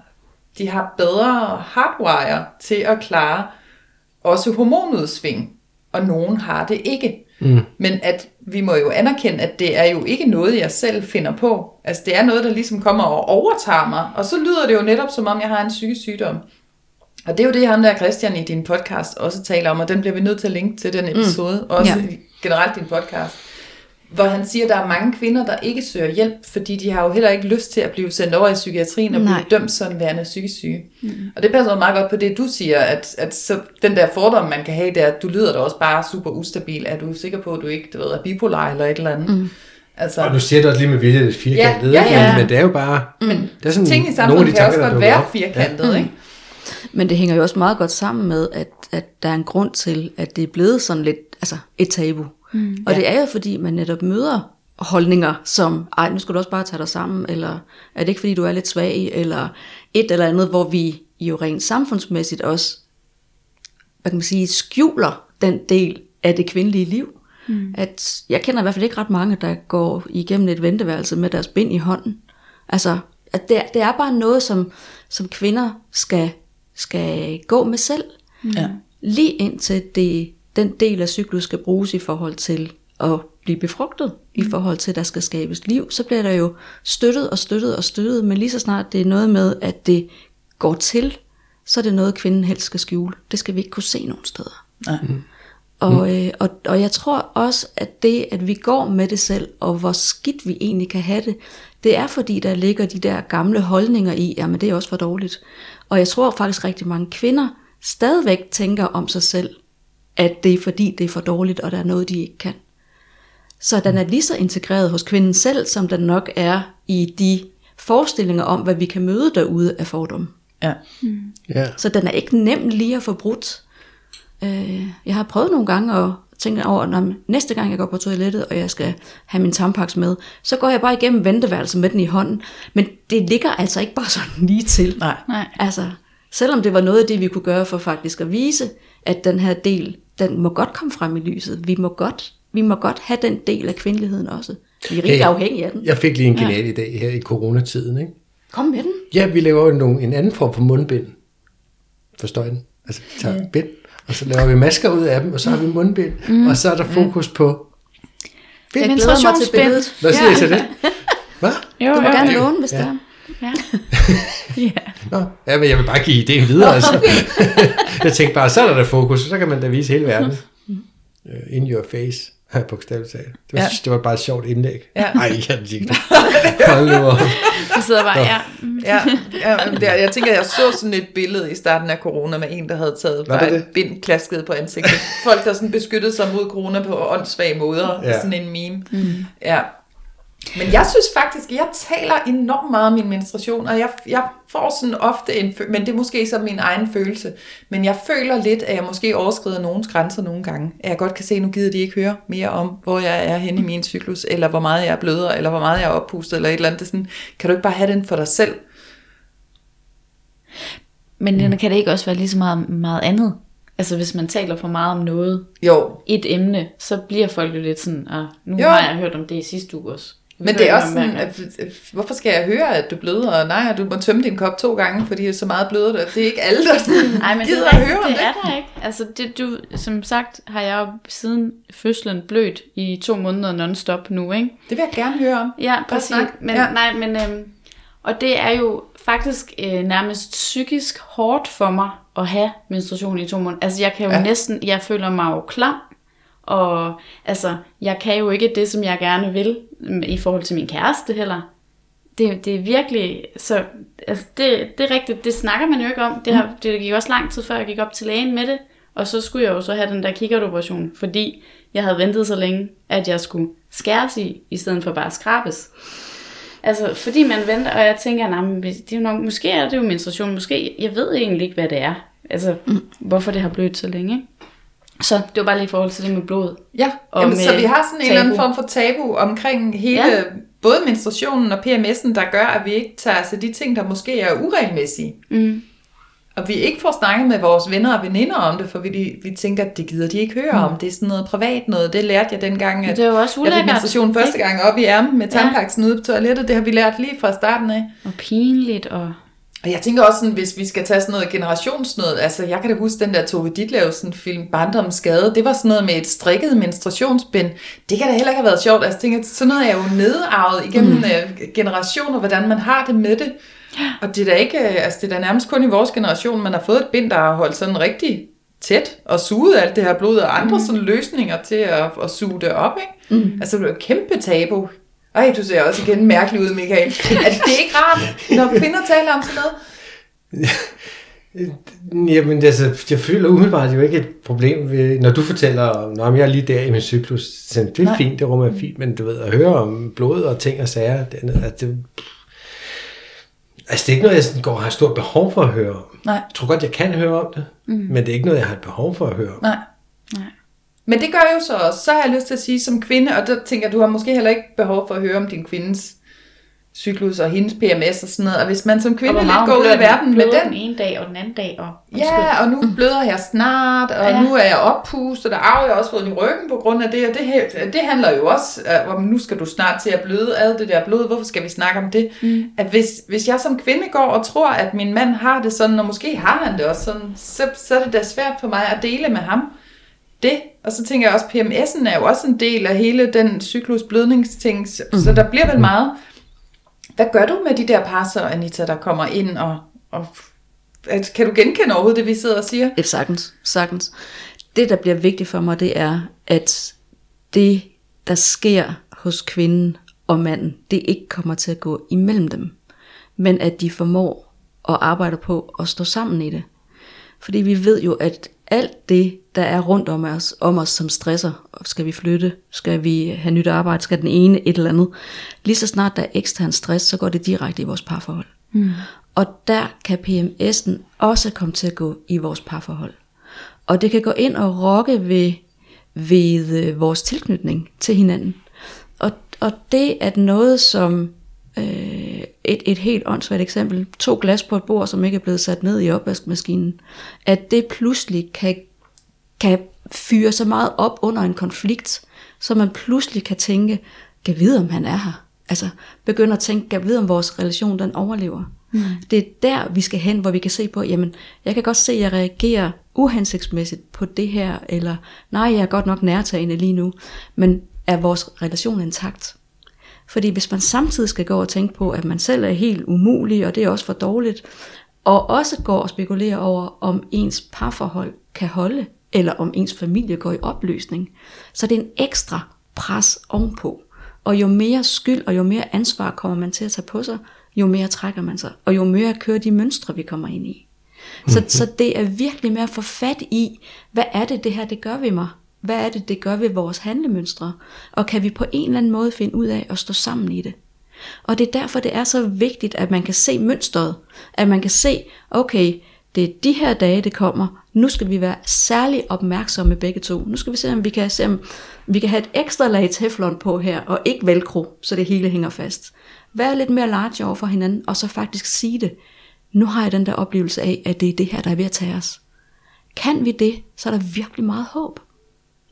de har bedre hardwire til at klare også hormonudsving, og nogen har det ikke. Mm. Men at vi må jo anerkende, at det er jo ikke noget, jeg selv finder på. Altså det er noget, der ligesom kommer og overtager mig, og så lyder det jo netop, som om jeg har en psykisk sygdom. Og det er jo det, ham der Christian i din podcast også taler om, og den bliver vi nødt til at linke til den episode, mm. også ja. generelt din podcast. Hvor han siger, at der er mange kvinder, der ikke søger hjælp, fordi de har jo heller ikke lyst til at blive sendt over i psykiatrien og Nej. blive dømt som værende psykisk syge. Mm. Og det passer jo meget godt på det, du siger, at, at så den der fordom, man kan have, det er, at du lyder da også bare super ustabil. Er du sikker på, at du ikke du ved, er bipolar eller et eller andet? Mm. Altså, og du siger det også lige med vilje lidt firkantet, Ja, ja, ja. Men, men det er jo bare... Mm. Det er sådan ting i nogle af samfundet de kan også tanker, der godt være op. firkantet, ja. ikke? Men det hænger jo også meget godt sammen med, at, at der er en grund til, at det er blevet sådan lidt altså et tabu. Mm, og det er jo fordi, man netop møder holdninger som, ej, nu skal du også bare tage dig sammen, eller er det ikke fordi, du er lidt svag, eller et eller andet, hvor vi jo rent samfundsmæssigt også, hvad kan man sige, skjuler den del af det kvindelige liv. Mm. At jeg kender i hvert fald ikke ret mange, der går igennem et venteværelse med deres bind i hånden. Altså, at det, er- det er bare noget, som, som kvinder skal, skal gå med selv. Ja. Lige indtil det, den del af cyklus skal bruges i forhold til at blive befrugtet, i forhold til, at der skal skabes liv, så bliver der jo støttet og støttet og støttet, men lige så snart det er noget med, at det går til, så er det noget, kvinden helst skal skjule. Det skal vi ikke kunne se nogen steder. Nej. Og, øh, og, og jeg tror også, at det, at vi går med det selv, og hvor skidt vi egentlig kan have det, det er fordi, der ligger de der gamle holdninger i, jamen det er også for dårligt. Og jeg tror faktisk rigtig mange kvinder stadigvæk tænker om sig selv, at det er fordi, det er for dårligt, og der er noget, de ikke kan. Så den er lige så integreret hos kvinden selv, som den nok er i de forestillinger om, hvad vi kan møde derude af fordomme. Ja. Ja. Så den er ikke nem lige at få brudt. Øh, jeg har prøvet nogle gange at tænke over, når næste gang jeg går på toilettet, og jeg skal have min tampaks med, så går jeg bare igennem venteværelset med den i hånden. Men det ligger altså ikke bare *laughs* sådan lige til. Nej. Nej. Altså, selvom det var noget af det, vi kunne gøre for faktisk at vise, at den her del, den må godt komme frem i lyset. Vi må godt, vi må godt have den del af kvindeligheden også. Vi er rigtig Hey. afhængige af den. Jeg fik lige en genial idé her i coronatiden, ikke? Kom med den. Ja, vi laver jo nogle, en anden form for mundbind. Forstår I den? Altså, vi tager mm. bind, og så laver vi masker ud af dem, og så har vi mundbind, mm. og så er der fokus på... Jeg Bind. glæder mig til billedet. Hvad siger I til det? *laughs* Hvad? Jo, Du må jo. gerne låne, hvis Ja. det er. Ja. *laughs* ja. Nå, ja, men jeg vil bare give ideen videre. Altså. *laughs* jeg tænkte bare, så er der da fokus, så kan man da vise hele verden. Uh, in your face, bogstaveligt talt. Det var, Ja. ja. det var bare et sjovt indlæg. Ja. Nej, jeg kan ikke det. *laughs* Hold nu op. Du sidder bare, ja. mm. Ja, ja men der, jeg tænker, jeg så sådan et billede i starten af corona med en, der havde taget Var bare det et bind klasket på ansigtet. Folk, der sådan beskyttede sig mod corona på åndssvage måder. Ja. Ja. Sådan en meme. Mm. Ja. Men jeg synes faktisk, jeg taler enormt meget om min menstruation, og jeg, jeg får sådan ofte en, men det er måske så min egen følelse, men jeg føler lidt, at jeg måske overskrider nogens grænser nogle gange. At jeg godt kan se, at nu gider de ikke høre mere om, hvor jeg er henne i min cyklus, eller hvor meget jeg er bløder, eller hvor meget jeg er oppustet, eller et eller andet. Det sådan, kan du ikke bare have den for dig selv? Men mm. kan det ikke også være lige så meget, meget andet? Altså hvis man taler for meget om noget, Jo, et emne, så bliver folk jo lidt sådan, ah, nu jo. har jeg hørt om det i sidste uge også. Men det er også sådan, at, at, hvorfor skal jeg høre, at du bløder? Og nej, du må tømme din kop to gange, fordi det er så meget bløder der. Det er ikke alle, der sådan, *laughs* Ej, men det, gider er at høre det det. er der ikke. Altså, det, du, som sagt har jeg jo siden fødslen blødt i to måneder non-stop nu, ikke? Det vil jeg gerne høre om. Ja, præcis. Men, Ja. Nej, men, øhm, og det er jo faktisk øh, nærmest psykisk hårdt for mig at have menstruation i to måneder. Altså jeg kan jo ja. næsten, jeg føler mig jo klam, Og altså, jeg kan jo ikke det, som jeg gerne vil mm, i forhold til min kæreste heller. Det, det er virkelig, så altså det, det er rigtigt, det snakker man jo ikke om. Det, har, det gik også lang tid før, jeg gik op til lægen med det. Og så skulle jeg jo så have den der kikkertoperation, fordi jeg havde ventet så længe, at jeg skulle skæres i, i stedet for bare skrabes. Altså, fordi man venter, og jeg tænker, nej, men det er nok, måske er det jo menstruation, måske, jeg ved egentlig ikke, hvad det er. Altså, mm. hvorfor det har blødt så længe. Så det var bare lige i forhold til det med blod. Ja, Og Jamen, så med vi har sådan en eller anden form for tabu omkring hele, Ja. ja. både menstruationen og PMS'en, der gør, at vi ikke tager altså de ting, der måske er uregelmæssige. Mm. Og vi ikke får snakket med vores venner og veninder om det, for vi, vi tænker, at det gider de ikke høre om. Det er sådan noget privat noget. Det lærte jeg dengang, at Det er jo også jeg fik ulækkert. menstruation første gang op i ærmen med Ja. tandpaksen ude på toilettet. Det har vi lært lige fra starten af. Og pinligt, og Og jeg tænker også sådan, hvis vi skal tage sådan noget generationsnød, altså jeg kan da huske den der Tove Ditlevsen film, Barndommens Skade, det var sådan noget med et strikket menstruationsbind. Det kan da heller ikke have været sjovt. Altså jeg tænker, sådan noget er jo nedarvet igennem mm. generationer, hvordan man har det med det. Og det er da ikke, øh, altså det er da nærmest kun i vores generation, man har fået et bind, der har holdt sådan rigtig tæt og suget alt det her blod, og andre mm. sådan løsninger til at, at suge det op, ikke? Mm. Altså det er jo et kæmpe tabu. Ej, du ser også igen mærkelig ud, Michael. Altså, det er ikke rart, når kvinder taler om sådan noget. *laughs* Jamen, altså, jeg føler umiddelbart jo ikke et problem, ved, når du fortæller om, når jeg er lige der i min cyklus, så det er Nej. fint, det rummer er fint, men du ved, at høre om blod og ting og sager, det, er- at det, altså, det er ikke noget, jeg sådan går og har stort behov for at høre om. Nej. Jeg tror godt, jeg kan høre om det, mm. men det er ikke noget, jeg har et behov for at høre om. Nej. Nej. Men det gør jo så også, så har jeg lyst til at sige som kvinde, og der tænker du har måske heller ikke behov for at høre om din kvindes cyklus og hendes PMS og sådan noget. Og hvis man som kvinde lidt går ud i verden med den, den ene dag og den anden dag. Og, ja, og nu bløder jeg snart, og Ja. nu er jeg oppustet, og der har jeg også fået i ryggen på grund af det, og det, det handler jo også øh, om, nu skal du snart til at bløde ad det der blod, hvorfor skal vi snakke om det? Mm. At hvis, hvis jeg som kvinde går og tror, at min mand har det sådan, og måske har han det også sådan, så, så er det da svært for mig at dele med ham det. Og så tænker jeg også, PMS'en er jo også en del af hele den cyklus blødningsting, så, mm. så der bliver vel meget. Hvad gør du med de der par så, Anita, der kommer ind og, og kan du genkende overhovedet det, vi sidder og siger? Et sagtens, sagtens. Det, der bliver vigtigt for mig, det er, at det, der sker hos kvinden og manden, det ikke kommer til at gå imellem dem, men at de formår at arbejde på at stå sammen i det. Fordi vi ved jo, at alt det, der er rundt om os, om os som stresser, skal vi flytte, skal vi have nyt arbejde, skal den ene et eller andet, lige så snart der er ekstern stress, så går det direkte i vores parforhold. Mm. Og der kan PMS'en også komme til at gå i vores parforhold. Og det kan gå ind og rokke ved, ved øh, vores tilknytning til hinanden. Og, og det er noget, som øh, et, et helt åndssvagt eksempel, to glas på et bord, som ikke er blevet sat ned i opvaskemaskinen, at det pludselig kan, kan fyre så meget op under en konflikt, så man pludselig kan tænke, kan vide, om han er her. Altså begynder at tænke, kan vide, om vores relation den overlever. Mm. Det er der, vi skal hen, hvor vi kan se på, jamen, jeg kan godt se, at jeg reagerer uhensigtsmæssigt på det her, eller nej, jeg er godt nok nærtagende lige nu, men er vores relation intakt? Fordi hvis man samtidig skal gå og tænke på, at man selv er helt umulig, og det er også for dårligt, og også går og spekulerer over, om ens parforhold kan holde, eller om ens familie går i opløsning, så det er en ekstra pres ovenpå. Og jo mere skyld og jo mere ansvar kommer man til at tage på sig, jo mere trækker man sig, og jo mere kører de mønstre, vi kommer ind i. Så, så det er virkelig med at få fat i, hvad er det, det her det gør ved mig? Hvad er det, det gør ved vores handlemønstre? Og kan vi på en eller anden måde finde ud af at stå sammen i det? Og det er derfor, det er så vigtigt, at man kan se mønstret. At man kan se, okay, det er de her dage, det kommer. Nu skal vi være særlig opmærksomme begge to. Nu skal vi se, om vi kan, se, om vi kan have et ekstra lag teflon på her, og ikke velcro, så det hele hænger fast. Vær lidt mere large over for hinanden, og så faktisk sige det. Nu har jeg den der oplevelse af, at det er det her, der er ved at tage os. Kan vi det, så er der virkelig meget håb.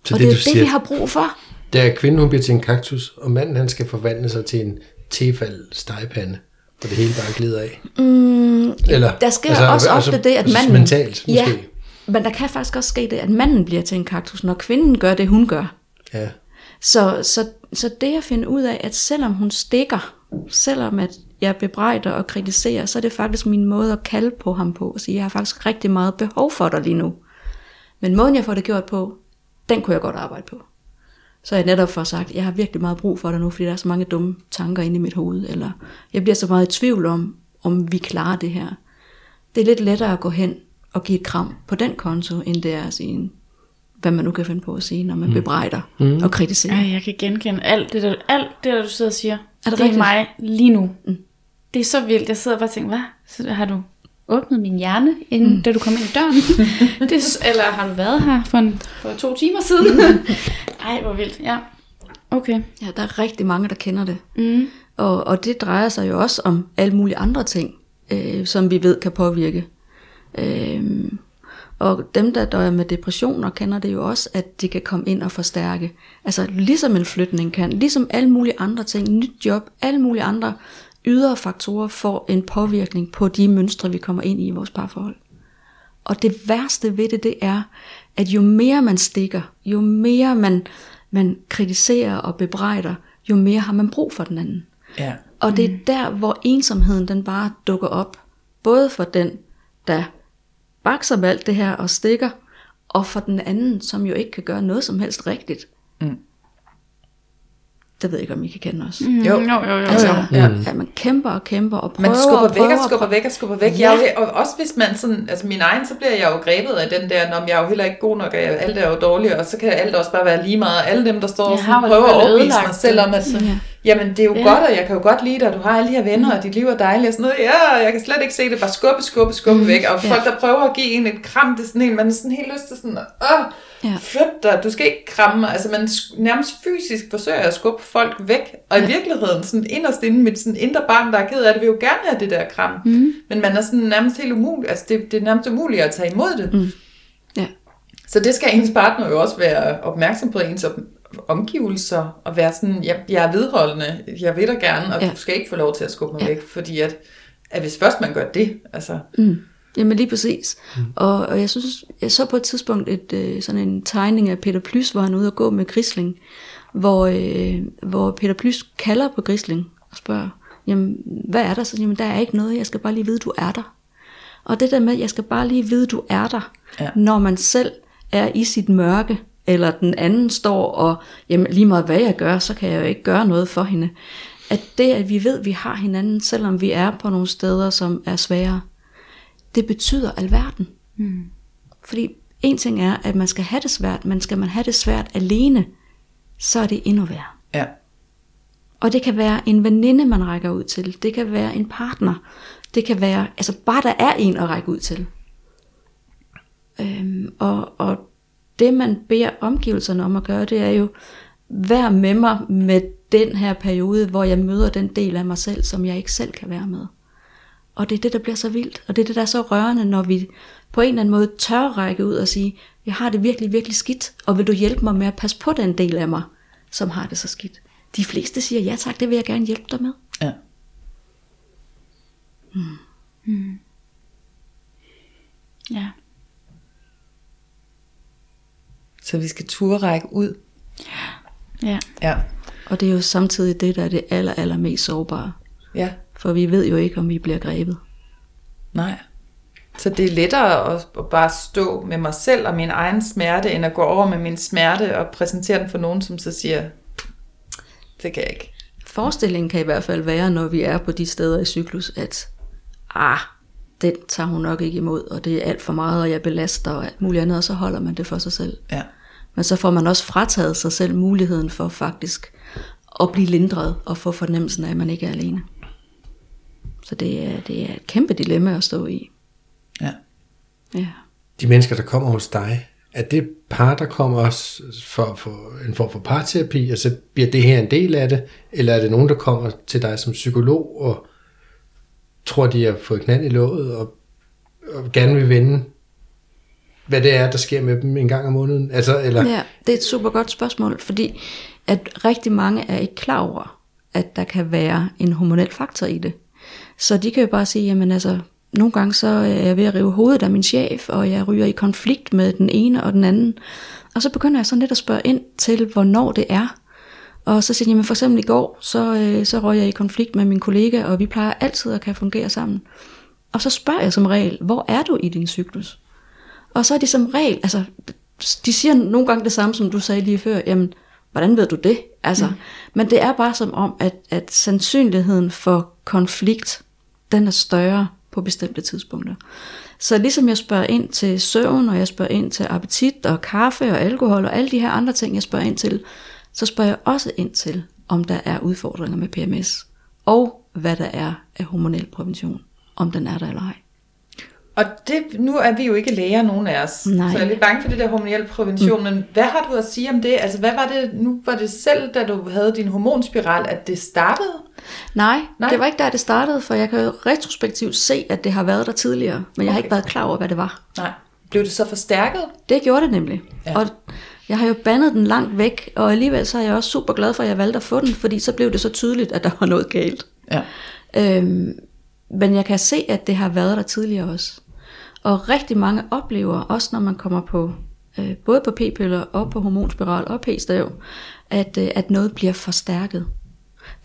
Så og det, det, er det, siger, vi har brug for. er, at kvinden hun bliver til en kaktus, og manden han skal forvandle sig til en tefald stegepande, og det hele bare glider af. Mm, Eller, der sker altså, også ofte det, at manden... Mentalt, måske. Ja, men der kan faktisk også ske det, at manden bliver til en kaktus, når kvinden gør det, hun gør. Ja. Så, så, så det at finde ud af, at selvom hun stikker, selvom at jeg bebrejder og kritiserer, så er det faktisk min måde at kalde på ham på, og sige, jeg har faktisk rigtig meget behov for dig lige nu. Men måden jeg får det gjort på, den kunne jeg godt arbejde på. Så jeg netop får sagt, jeg har virkelig meget brug for dig nu, fordi der er så mange dumme tanker inde i mit hoved, eller jeg bliver så meget i tvivl om, om vi klarer det her. Det er lidt lettere at gå hen og give et kram på den konto, end det er at sige, hvad man nu kan finde på at sige, når man mm. bebrejder mm. og kritiserer. Ej, jeg kan genkende alt det, der, alt det, der du sidder og siger. Er det det er rigtigt? mig lige nu. Mm. Det er så vildt. Jeg sidder bare og tænker, hvad? Så har du åbnet min hjerne, inden, mm. da du kom ind i døren? *laughs* det er, eller har du været her for, en, for to timer siden? *laughs* Ej, hvor vildt. Ja. Okay. Ja, der er rigtig mange, der kender det. Mm. Og, og det drejer sig jo også om alle mulige andre ting, øh, som vi ved kan påvirke. Øh, og dem, der døjer med depressioner, kender det jo også, at de kan komme ind og forstærke. Altså ligesom en flytning kan, ligesom alle mulige andre ting, nyt job, alle mulige andre ydre faktorer får en påvirkning på de mønstre, vi kommer ind i i vores parforhold. Og det værste ved det, det er, at jo mere man stikker, jo mere man, man kritiserer og bebrejder, jo mere har man brug for den anden. Ja. Og det er der, hvor ensomheden den bare dukker op. Både for den, der bakser med alt det her og stikker, og for den anden, som jo ikke kan gøre noget som helst rigtigt. Mm. Det ved jeg ikke, om I kan kende os. Mm. Jo. jo, jo, jo. Altså, jo. Ja. ja, man kæmper og kæmper og prøver Man skubber og væk prøver og skubber prøver. væk og skubber væk. Ja. Jeg jo, og også hvis man sådan, altså min egen, så bliver jeg jo grebet af den der, når jeg er jo heller ikke god nok, og jeg- alt er jo dårligt, og så kan alt også bare være lige meget. Og Alle dem, der står og Jeg har sådan, jo prøver at overbevise mig selv om, at Ja. jamen det er jo Ja. godt, og jeg kan jo godt lide dig, og du har alle de her venner, og dit liv er dejligt, og sådan noget. Ja, jeg kan slet ikke se det, bare skubbe, skubbe, skubbe væk. Og Ja. folk, der prøver at give en et kram, det er sådan en, man er sådan helt lyst til sådan, åh, Ja. flyt dig, du skal ikke kramme mig. Altså man nærmest fysisk forsøger at skubbe folk væk, og i Ja. virkeligheden, sådan inderst inde mit sådan indre barn, der er ked af det, vil jo gerne have det der kram. Mm. Men man er sådan nærmest helt umulig, altså det, det er nærmest umuligt at tage imod det. Mm. Ja. Så det skal ens partner jo også være opmærksom på ens op- omgivelser, og være sådan, jeg, jeg er vedholdende, jeg vil dig gerne, og Ja. du skal ikke få lov til at skubbe mig ja. væk, fordi at, at hvis først man gør det, altså, Mm. Jamen lige præcis. Mm. Og, og jeg synes, jeg så på et tidspunkt et, øh, sådan en tegning af Peter Plys, hvor han er ude og gå med Grisling, hvor, øh, hvor Peter Plys kalder på Grisling og spørger, jamen hvad er der? Så jamen der er ikke noget, jeg skal bare lige vide, du er der. Og det der med, jeg skal bare lige vide, du er der, Ja. når man selv er i sit mørke, eller den anden står og, jamen lige meget hvad jeg gør, så kan jeg jo ikke gøre noget for hende. At det, at vi ved, at vi har hinanden, selvom vi er på nogle steder, som er svære, det betyder alverden. Mm. Fordi en ting er, at man skal have det svært, men skal man have det svært alene, så er det endnu værre. ja. Og det kan være en veninde, man rækker ud til. Det kan være en partner. Det kan være, altså bare der er en at række ud til. Øhm, og, og det man beder omgivelserne om at gøre, det er jo, vær med mig med den her periode, hvor jeg møder den del af mig selv, som jeg ikke selv kan være med. Og det er det, der bliver så vildt, og det er det, der er så rørende, når vi på en eller anden måde tør række ud og sige, jeg har det virkelig, virkelig skidt, og vil du hjælpe mig med at passe på den del af mig, som har det så skidt? De fleste siger, ja tak, det vil jeg gerne hjælpe dig med. ja. Ja. Så vi skal turde række ud. Ja. Ja, Og det er jo samtidig det, der er det aller, aller mest sårbare. ja. For vi ved jo ikke, om vi bliver grebet. Nej. Så det er lettere at, at bare stå med mig selv og min egen smerte, end at gå over med min smerte og præsentere den for nogen, som så siger, det kan jeg ikke. Forestillingen kan i hvert fald være, når vi er på de steder i cyklus, at ah, den tager hun nok ikke imod, og det er alt for meget, og jeg belaster og alt muligt andet, og så holder man det for sig selv. Ja. Men så får man også frataget sig selv muligheden for faktisk at blive lindret og få fornemmelsen af, at man ikke er alene. Så det er, det er et kæmpe dilemma at stå i. Ja. Ja. De mennesker, der kommer hos dig, er det par, der kommer også for, for en form for parterapi, og så bliver det her en del af det, eller er det nogen, der kommer til dig som psykolog, og tror, de har fået knald i låget, og, og gerne vil vende, hvad det er, der sker med dem en gang om måneden? Altså, eller, Ja, det er et super godt spørgsmål, fordi at rigtig mange er ikke klar over, at der kan være en hormonel faktor i det. Så de kan jo bare sige, jamen altså, nogle gange så er jeg ved at rive hovedet af min chef, og jeg ryger i konflikt med den ene og den anden. Og så begynder jeg sådan lidt at spørge ind til, hvornår det er. Og så siger jeg, jamen for eksempel i går, så, øh, så røg jeg i konflikt med min kollega, og vi plejer altid at kan fungere sammen. Og så spørger jeg som regel, hvor er du i din cyklus? Og så er de som regel, altså de siger nogle gange det samme, som du sagde lige før, jamen, hvordan ved du det? Altså, mm. Men det er bare som om, at, at sandsynligheden for konflikt, den er større på bestemte tidspunkter. Så ligesom jeg spørger ind til søvn, og jeg spørger ind til appetit og kaffe og alkohol og alle de her andre ting, jeg spørger ind til, så spørger jeg også ind til, om der er udfordringer med PMS, og hvad der er af hormonel prævention, om den er der eller ej. Og det, nu er vi jo ikke læger, nogen af os. Nej. Så jeg er lidt bange for det der hormonel prævention. Mm. Men hvad har du at sige om det? Altså, hvad var det, nu var det selv, da du havde din hormonspiral, at det startede? Nej, Nej. Det var ikke der, det startede, for jeg kan jo retrospektivt se, at det har været der tidligere, men jeg har Okay. ikke været klar over, hvad det var. Nej. Blev det så forstærket? Det gjorde det nemlig. Ja. Og jeg har jo bandet den langt væk, og alligevel så er jeg også super glad for, at jeg valgte at få den, fordi så blev det så tydeligt, at der var noget galt. Ja. Øhm, men jeg kan se, at det har været der tidligere også. Og rigtig mange oplever, også når man kommer på øh, både på p-piller og på hormonspiral og p-stav, at, øh, at noget bliver forstærket.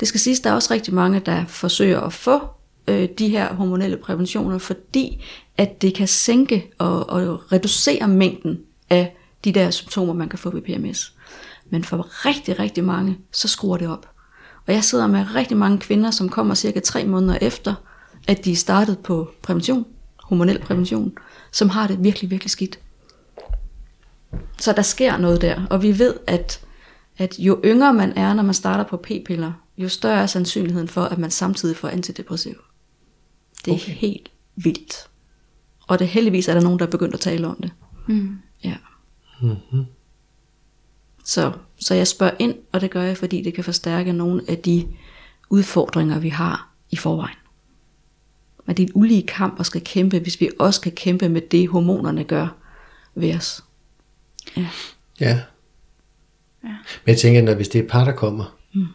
Det skal siges, der er også rigtig mange, der forsøger at få øh, de her hormonelle præventioner, fordi at det kan sænke og, og reducere mængden af de der symptomer, man kan få ved PMS. Men for rigtig, rigtig mange, så skruer det op. Og jeg sidder med rigtig mange kvinder, som kommer cirka tre måneder efter, at de er startet på prævention, hormonel prævention, som har det virkelig, virkelig skidt. Så der sker noget der, og vi ved, at, at jo yngre man er, når man starter på p-piller, jo større er sandsynligheden for, at man samtidig får antidepressiv. Det er okay. helt vildt. Og det heldigvis er der nogen, der er begyndt at tale om det. Mm. Ja. Mm-hmm. Så, så jeg spørger ind, og det gør jeg, fordi det kan forstærke nogle af de udfordringer, vi har i forvejen. Men det er en ulige kamp at skal kæmpe, hvis vi også kan kæmpe med det, hormonerne gør ved os. Ja. Ja. Ja. Men jeg tænker, at hvis det er par, der kommer, mm.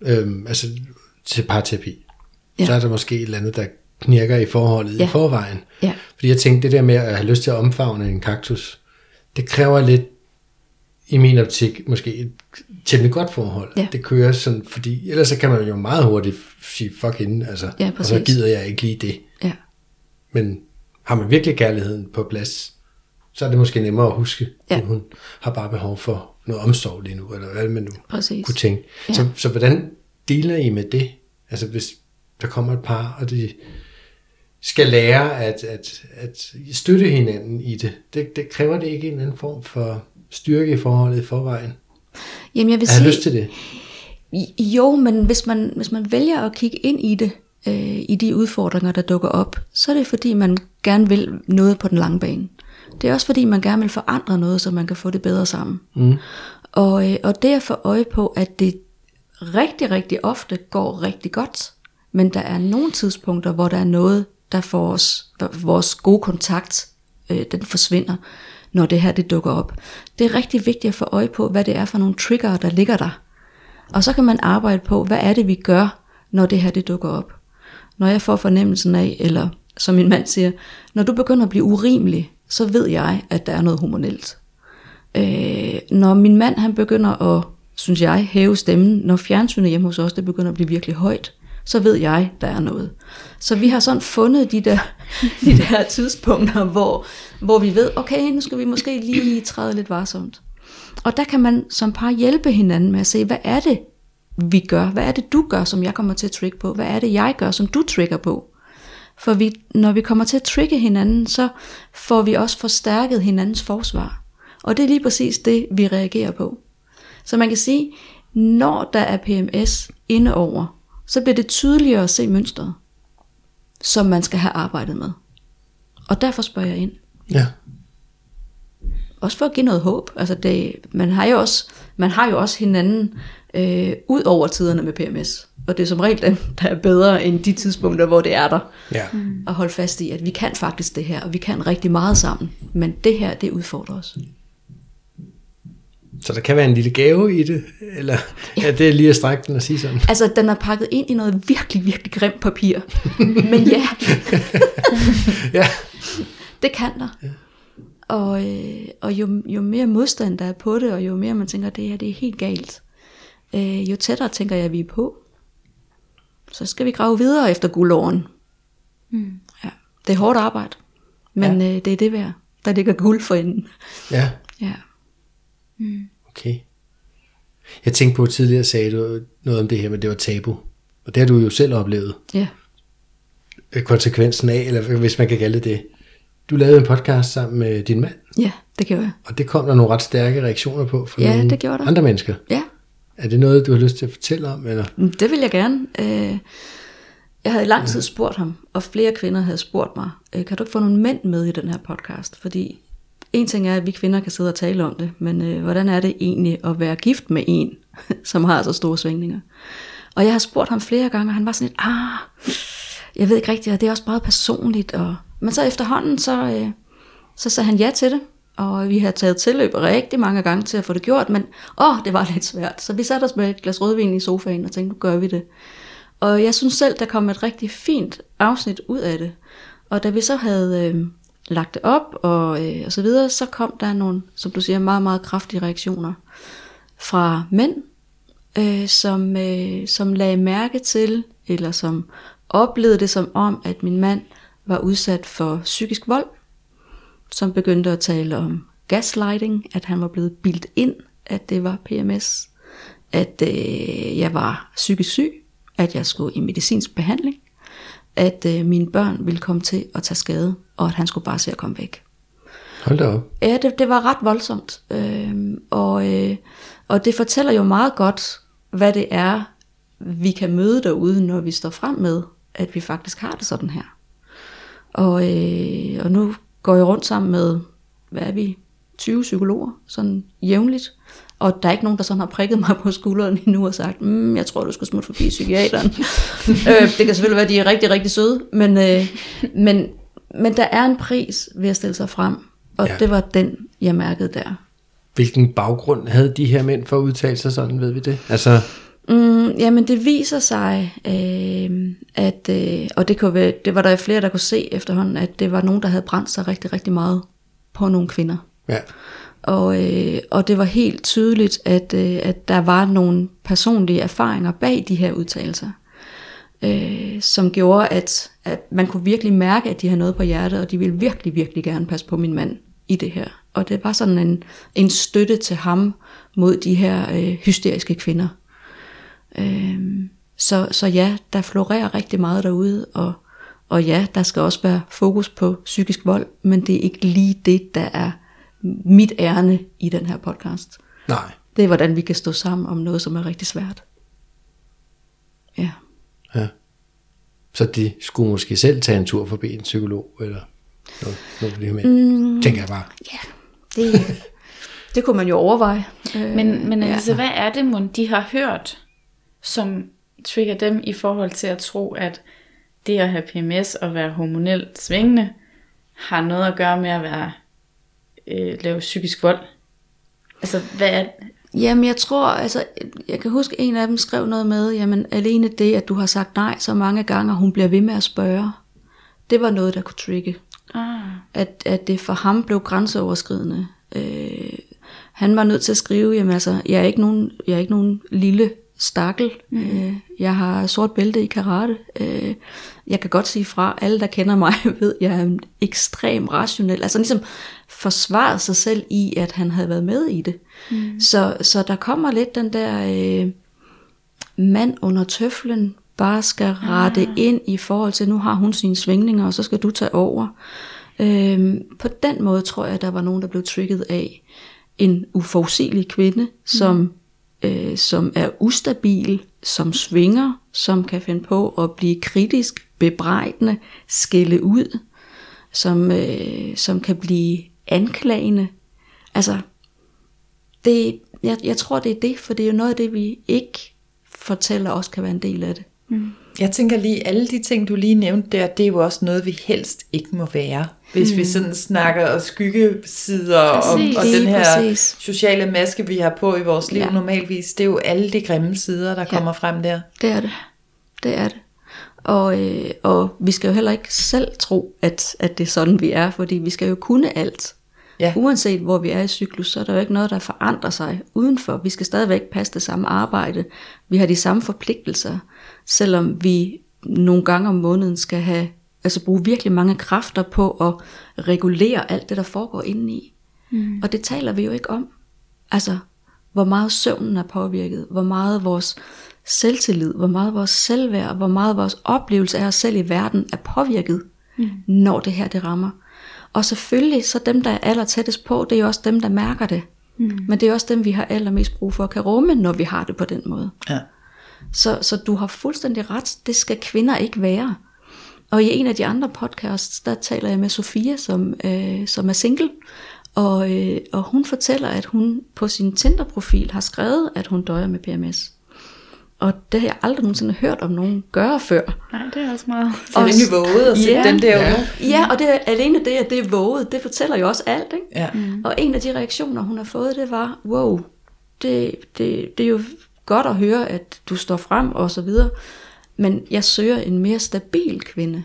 øhm, altså til parterapi, ja. Så er der måske et eller andet, der knirker i forholdet. Ja. i forvejen. Ja. Fordi jeg tænkte, det der med at have lyst til at omfavne en kaktus, det kræver lidt, i min optik, måske et temmelig godt forhold. Ja. Det kører sådan, fordi ellers så kan man jo meget hurtigt sige, fuck hende, altså, Ja, og så gider jeg ikke lige det. Ja. Men har man virkelig kærligheden på plads, så er det måske nemmere at huske, Ja. at hun har bare behov for noget omsorg lige nu, eller hvad man nu Præcis. kunne tænke. Ja. Så, så hvordan deler I med det? Altså hvis der kommer et par, og de skal lære at, at, at støtte hinanden i det, det, det kræver det ikke en anden form for styrke i forholdet i forvejen? Jamen jeg vil Jeg har sige, lyst til det. Jo, men hvis man, hvis man vælger at kigge ind i det, øh, i de udfordringer, der dukker op, så er det fordi, man gerne vil noget på den lange bane. Det er også fordi, man gerne vil forandre noget, så man kan få det bedre sammen. Mm. Og, øh, og det at få øje på, at det rigtig, rigtig ofte går rigtig godt, men der er nogle tidspunkter, hvor der er noget, der får os, vores gode kontakt, øh, den forsvinder, når det her det dukker op. Det er rigtig vigtigt at få øje på, hvad det er for nogle trigger, der ligger der. Og så kan man arbejde på, hvad er det, vi gør, når det her det dukker op. Når jeg får fornemmelsen af, eller som min mand siger, når du begynder at blive urimelig, så ved jeg, at der er noget hormonelt. Øh, når min mand han begynder at, synes jeg, hæve stemmen, når fjernsynet hjemme hos os, det begynder at blive virkelig højt, så ved jeg, der er noget. Så vi har sådan fundet de der, *laughs* de der tidspunkter, hvor, hvor vi ved, okay, nu skal vi måske lige træde lidt varsomt. Og der kan man som par hjælpe hinanden med at se, hvad er det, vi gør? Hvad er det, du gør, som jeg kommer til at trigge på? Hvad er det, jeg gør, som du trigger på? For vi, når vi kommer til at trigge hinanden, så får vi også forstærket hinandens forsvar. Og det er lige præcis det, vi reagerer på. Så man kan sige, når der er PMS inde over, så bliver det tydeligere at se mønstret, som man skal have arbejdet med. Og derfor spørger jeg ind. Ja. Også for at give noget håb. Altså det, man, har jo også, man har jo også hinanden øh, ud over tiderne med PMS. Og det er som regel den, der er bedre end de tidspunkter, hvor det er der. ja. At holde fast i, at vi kan faktisk det her, og vi kan rigtig meget sammen. Men det her, det udfordrer os. Så der kan være en lille gave i det, eller ja. er det lige at strække den og sige sådan? Altså, den er pakket ind i noget virkelig, virkelig grimt papir. *laughs* Men ja, Ja. det kan der. Ja. Og, øh, og jo, jo mere modstand der er på det, og jo mere man tænker, at det her det er helt galt, øh, jo tættere tænker jeg, at vi er på. Så skal vi grave videre efter guldåren. Mm. Ja. Det er hårdt arbejde, men ja. øh, det er det værd. der ligger guld for enden. Ja, Ja. Okay. Jeg tænkte på tidligere, sagde du noget om det her, men det var tabu. Og det har du jo selv oplevet. Ja. øh, konsekvensen af, eller hvis man kan kalde det det. Du lavede en podcast sammen med din mand, Ja, det gjorde jeg. og det kom der nogle ret stærke reaktioner på fra Ja, nogle det gjorde der. andre mennesker. Ja, Er det noget, du har lyst til at fortælle om? Eller? Mm, Det vil jeg gerne. Øh, Jeg havde i lang tid spurgt ham, og flere kvinder havde spurgt mig, øh, kan du ikke få nogle mænd med i den her podcast? Fordi en ting er, at vi kvinder kan sidde og tale om det, men øh, hvordan er det egentlig at være gift med en, *laughs* som har så store svingninger? Og jeg har spurgt ham flere gange, og han var sådan lidt, ah, jeg ved ikke rigtigt, og det er også meget personligt. Og... Men så efterhånden, så, øh, så sagde han ja til det, og vi har taget tilløb rigtig mange gange til at få det gjort, men åh, det var *laughs* lidt svært. Så vi satte os med et glas rødvin i sofaen og tænkte, nu gør vi det. Og jeg synes selv, der kom et rigtig fint afsnit ud af det. Og da vi så havde øh, lagt det op og, øh, og så videre, så kom der nogle, som du siger, meget, meget kraftige reaktioner fra mænd, øh, som, øh, som lagde mærke til, eller som oplevede det som om, at min mand var udsat for psykisk vold, som begyndte at tale om gaslighting, at han var blevet bildt ind, at det var PMS, at øh, jeg var psykisk syg, at jeg skulle i medicinsk behandling, at øh, mine børn ville komme til at tage skade, og at han skulle bare se at komme væk. Hold da op. Ja, det, det var ret voldsomt. Øhm, og, øh, og det fortæller jo meget godt, hvad det er, vi kan møde derude, når vi står frem med, at vi faktisk har det sådan her. Og, øh, og nu går jeg rundt sammen med, hvad er vi, 20 psykologer, sådan jævnligt. Og der er ikke nogen, der sådan har prikket mig på skulderen endnu og sagt, mm, jeg tror, du skal smutte forbi psykiateren. *laughs* øh, det kan selvfølgelig være, at de er rigtig, rigtig søde, men, øh, men, men der er en pris ved at stille sig frem. Og Ja. det var den, jeg mærkede der. Hvilken baggrund havde de her mænd for at udtale sig sådan, ved vi det? Altså, Mm, jamen det viser sig, øh, at, øh, og det, kunne være, det var der flere, der kunne se efterhånden, at det var nogen, der havde brændt sig rigtig, rigtig meget på nogle kvinder. ja. Og, øh, og det var helt tydeligt, at, øh, at der var nogle personlige erfaringer bag de her udtalelser, øh, som gjorde, at, at man kunne virkelig mærke, at de havde noget på hjertet, og de ville virkelig, virkelig gerne passe på min mand i det her. Og det var sådan en, en støtte til ham mod de her øh, hysteriske kvinder. Øh, så, så ja, der florerer rigtig meget derude, og, og ja, der skal også være fokus på psykisk vold, men det er ikke lige det, der er mit ærne i den her podcast. Nej. Det er, hvordan vi kan stå sammen om noget, som er rigtig svært. Ja. Ja. Så de skulle måske selv tage en tur forbi en psykolog, eller noget, noget af det her mænd. Mm. Tænker jeg bare. Det, det kunne man jo overveje. Øh, Men, men ja. altså, hvad er det, mon de har hørt, som trigger dem i forhold til at tro, at det at have PMS og være hormonelt svingende, har noget at gøre med at være øh, lave psykisk vold? Altså, hvad er Jamen jeg tror, altså, jeg kan huske en af dem skrev noget med, jamen alene det, at du har sagt nej så mange gange, og hun bliver ved med at spørge, det var noget, der kunne trigge. ah, At, at det for ham blev grænseoverskridende. Øh, han var nødt til at skrive, jamen altså, jeg er ikke nogen, jeg er ikke nogen lille stakkel. Mm. Øh, jeg har sort bælte i karate. Øh, jeg kan godt sige fra, alle der kender mig *laughs* ved, jeg er ekstrem rationel. Altså ligesom forsvaret sig selv i, at han havde været med i det. Mm. Så, så der kommer lidt den der øh, mand under tøflen, bare skal rette ah. ind i forhold til, nu har hun sine svingninger, og så skal du tage over. Øhm, på den måde tror jeg, at der var nogen, der blev trigget af en uforudsigelig kvinde, som, øh, som er ustabil, som svinger, som kan finde på at blive kritisk, bebrejdende, skælde ud, som, øh, som kan blive anklagende. Altså, det, jeg, jeg tror, det er det, for det er jo noget af det, vi ikke fortæller også kan være en del af det. Mm. Jeg tænker lige, alle de ting, du lige nævnte der, det er jo også noget, vi helst ikke må være. Hvis mm. vi sådan snakker og skyggesider og, Præcis. og den Lige her præcis. sociale maske, vi har på i vores liv. Ja. normalvis, det er jo alle de grimme sider, der ja. kommer frem der. Det er det. Det er det. Og, øh, og vi skal jo heller ikke selv tro, at, at det er sådan, vi er, fordi vi skal jo kunne alt. Ja. Uanset hvor vi er i cyklus, så er der jo ikke noget, der forandrer sig udenfor. Vi skal stadigvæk passe det samme arbejde. Vi har de samme forpligtelser, selvom vi nogle gange om måneden skal have altså bruge virkelig mange kræfter på at regulere alt det, der foregår indeni. Mm. Og det taler vi jo ikke om. Altså, hvor meget søvnen er påvirket, hvor meget vores selvtillid, hvor meget vores selvværd, hvor meget vores oplevelse af os selv i verden er påvirket, mm. når det her det rammer. Og selvfølgelig, så dem, der er aller tættest på, det er jo også dem, der mærker det. Mm. Men det er også dem, vi har allermest brug for at kan rumme, når vi har det på den måde. Ja. Så, så du har fuldstændig ret, det skal kvinder ikke være. Og i en af de andre podcasts, der taler jeg med Sofia, som, øh, som er single, og, øh, og hun fortæller, at hun på sin Tinder-profil har skrevet, at hun døjer med PMS. Og det har jeg aldrig nogensinde hørt om nogen gøre før. Nej, det er også meget. Det er rimelig våget at sætte Ja. den der Ja. ja. Og det alene det, at det er våget, det fortæller jo også alt. Ikke? Ja. Mm. Og en af de reaktioner, hun har fået, det var, wow, det, det, det er jo godt at høre, at du står frem og så videre, men jeg søger en mere stabil kvinde.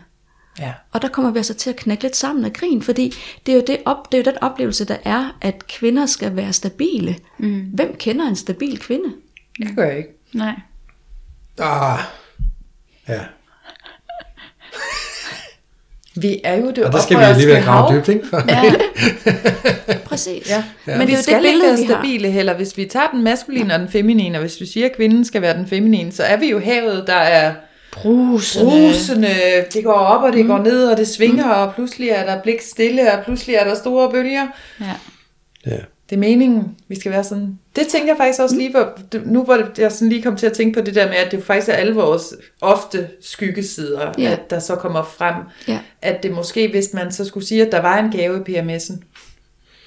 ja. Og der kommer vi altså til at knække lidt sammen af grin, fordi det er jo, det op, det er jo den oplevelse, der er, at kvinder skal være stabile. Mm. Hvem kender en stabil kvinde? Jeg gør ikke. Nej. Ah, ja. Vi er jo det Og der skal vi alligevel grave dybt, ikke? For, *laughs* Præcis. Ja. Men det er jo skal det ikke billede, være vi har. stabile heller. Hvis vi tager den maskuline og den feminine, og hvis vi siger, at kvinden skal være den feminine, så er vi jo havet, der er Brusende. brusende. Det går op, og det går ned, og det svinger, og pludselig er der blik stille, og pludselig er der store bølger. Ja. ja. Det er meningen, vi skal være sådan. Det tænker jeg faktisk også lige, hvor, nu hvor jeg sådan lige kom til at tænke på det der med, at det faktisk er alle vores ofte skyggesider, Ja. at der så kommer frem. Ja. At det måske, hvis man så skulle sige, at der var en gave i PMS'en,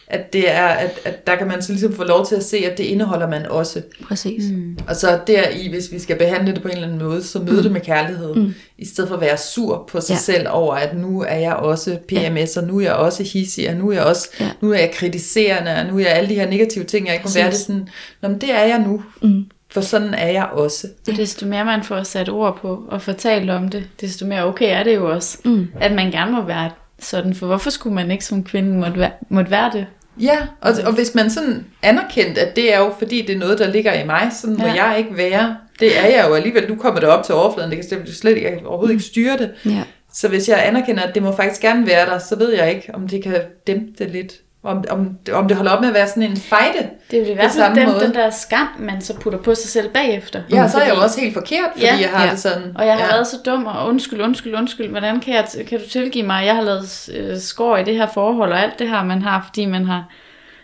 at det er, at, at der kan man så ligesom få lov til at se, at det indeholder man også. Præcis. Mm. Og så deri, hvis vi skal behandle det på en eller anden måde, så møde det med kærlighed, mm. i stedet for at være sur på sig Ja. ja. selv over, at nu er jeg også PMS, og nu er jeg også hissig, og nu er jeg også, Ja. ja. nu er jeg kritiserende, og nu er jeg alle de her negative ting, jeg ikke må være det sådan, Nå, men det er jeg nu, Mm. for sådan er jeg også. Og desto mere man får sat ord på og fortalt om det, desto mere okay er det jo også, Mm. at man gerne må være sådan. For hvorfor skulle man ikke som kvinde måtte være, måtte være det? Ja, og, og hvis man sådan anerkendt, at det er jo fordi, det er noget, der ligger i mig, sådan må Ja. jeg ikke være. Det er jeg jo alligevel, nu kommer det op til overfladen, det kan slet- ikke, jeg kan overhovedet ikke styre det. Ja. Så hvis jeg anerkender, at det må faktisk gerne være der, så ved jeg ikke, om det kan dæmpe det lidt. Om, om, om det holder op med at være sådan en fejde. Det vil i På hvert fald samme dem, måde. den der skam, man så putter på sig selv bagefter. Ja, så er jeg jo også helt forkert, fordi Ja. jeg har Ja. det sådan. Og jeg har ja. været så dum, og undskyld, undskyld, undskyld, hvordan kan, jeg, kan du tilgive mig, jeg har lavet øh, skår i det her forhold, og alt det her, man har, fordi man har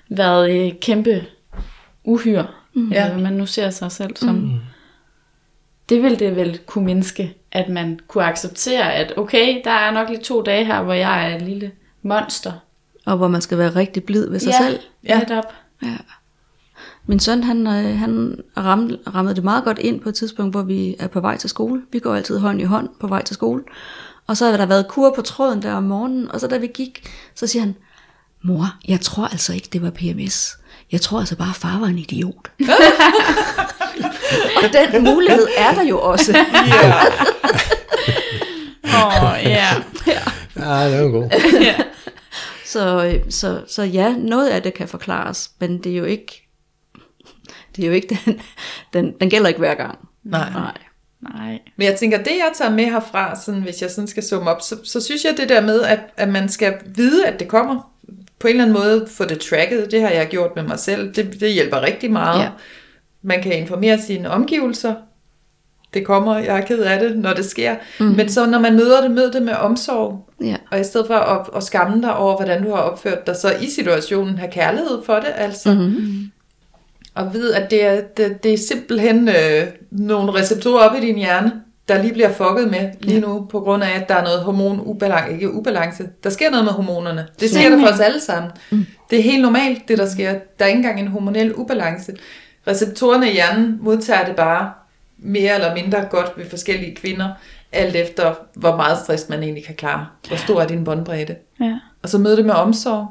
været øh, kæmpe uhyr, mm. Ja. øh, man nu ser sig selv som. Mm. Det vil det vel kunne mindske, at man kunne acceptere, at okay, der er nok lige to dage her, hvor jeg er et lille monster. Og hvor man skal være rigtig blid ved sig ja, selv. Ja. netop. Ja. Min søn, han, øh, han ramte, rammede det meget godt ind på et tidspunkt, hvor vi er på vej til skole. Vi går altid hånd i hånd på vej til skole. Og så har der været kur på tråden der om morgenen, og så da vi gik, så siger han, mor, jeg tror altså ikke, det var PMS. Jeg tror altså bare, far var en idiot. *laughs* og den mulighed er der jo også. *laughs* Åh, oh, ja. Ja, det var god. *laughs* Så, øh, så, så ja, noget af det kan forklares, men det er jo ikke, *laughs* det er jo ikke den, den, den gælder ikke hver gang. Nej. Nej. Nej. Men jeg tænker, det jeg tager med herfra, sådan, hvis jeg sådan skal summe op, så, så synes jeg det der med, at, at man skal vide, at det kommer. På en eller anden måde få det tracket. Det har jeg gjort med mig selv. Det, det hjælper rigtig meget. Ja. Man kan informere sine omgivelser. Det kommer, jeg er ked af det, når det sker. Mm. Men så når man møder det, mød det med omsorg. Ja. Og i stedet for at, at skamme dig over, hvordan du har opført dig, så i situationen have kærlighed for det, altså. Mm-hmm. Og ved, at det er, det, det er simpelthen øh, nogle receptorer op i din hjerne, der lige bliver fucket med lige nu, på grund af, at der er noget hormonubalance. Ikke ubalance. Der sker noget med hormonerne. Det sker der for os alle sammen. Mm. Det er helt normalt, det der sker. Der er ikke engang en hormonel ubalance. Receptorerne i hjernen modtager det bare mere eller mindre godt ved forskellige kvinder, alt efter, hvor meget stress man egentlig kan klare. Hvor stor er din båndbredde. Ja. Og så møde det med omsorg.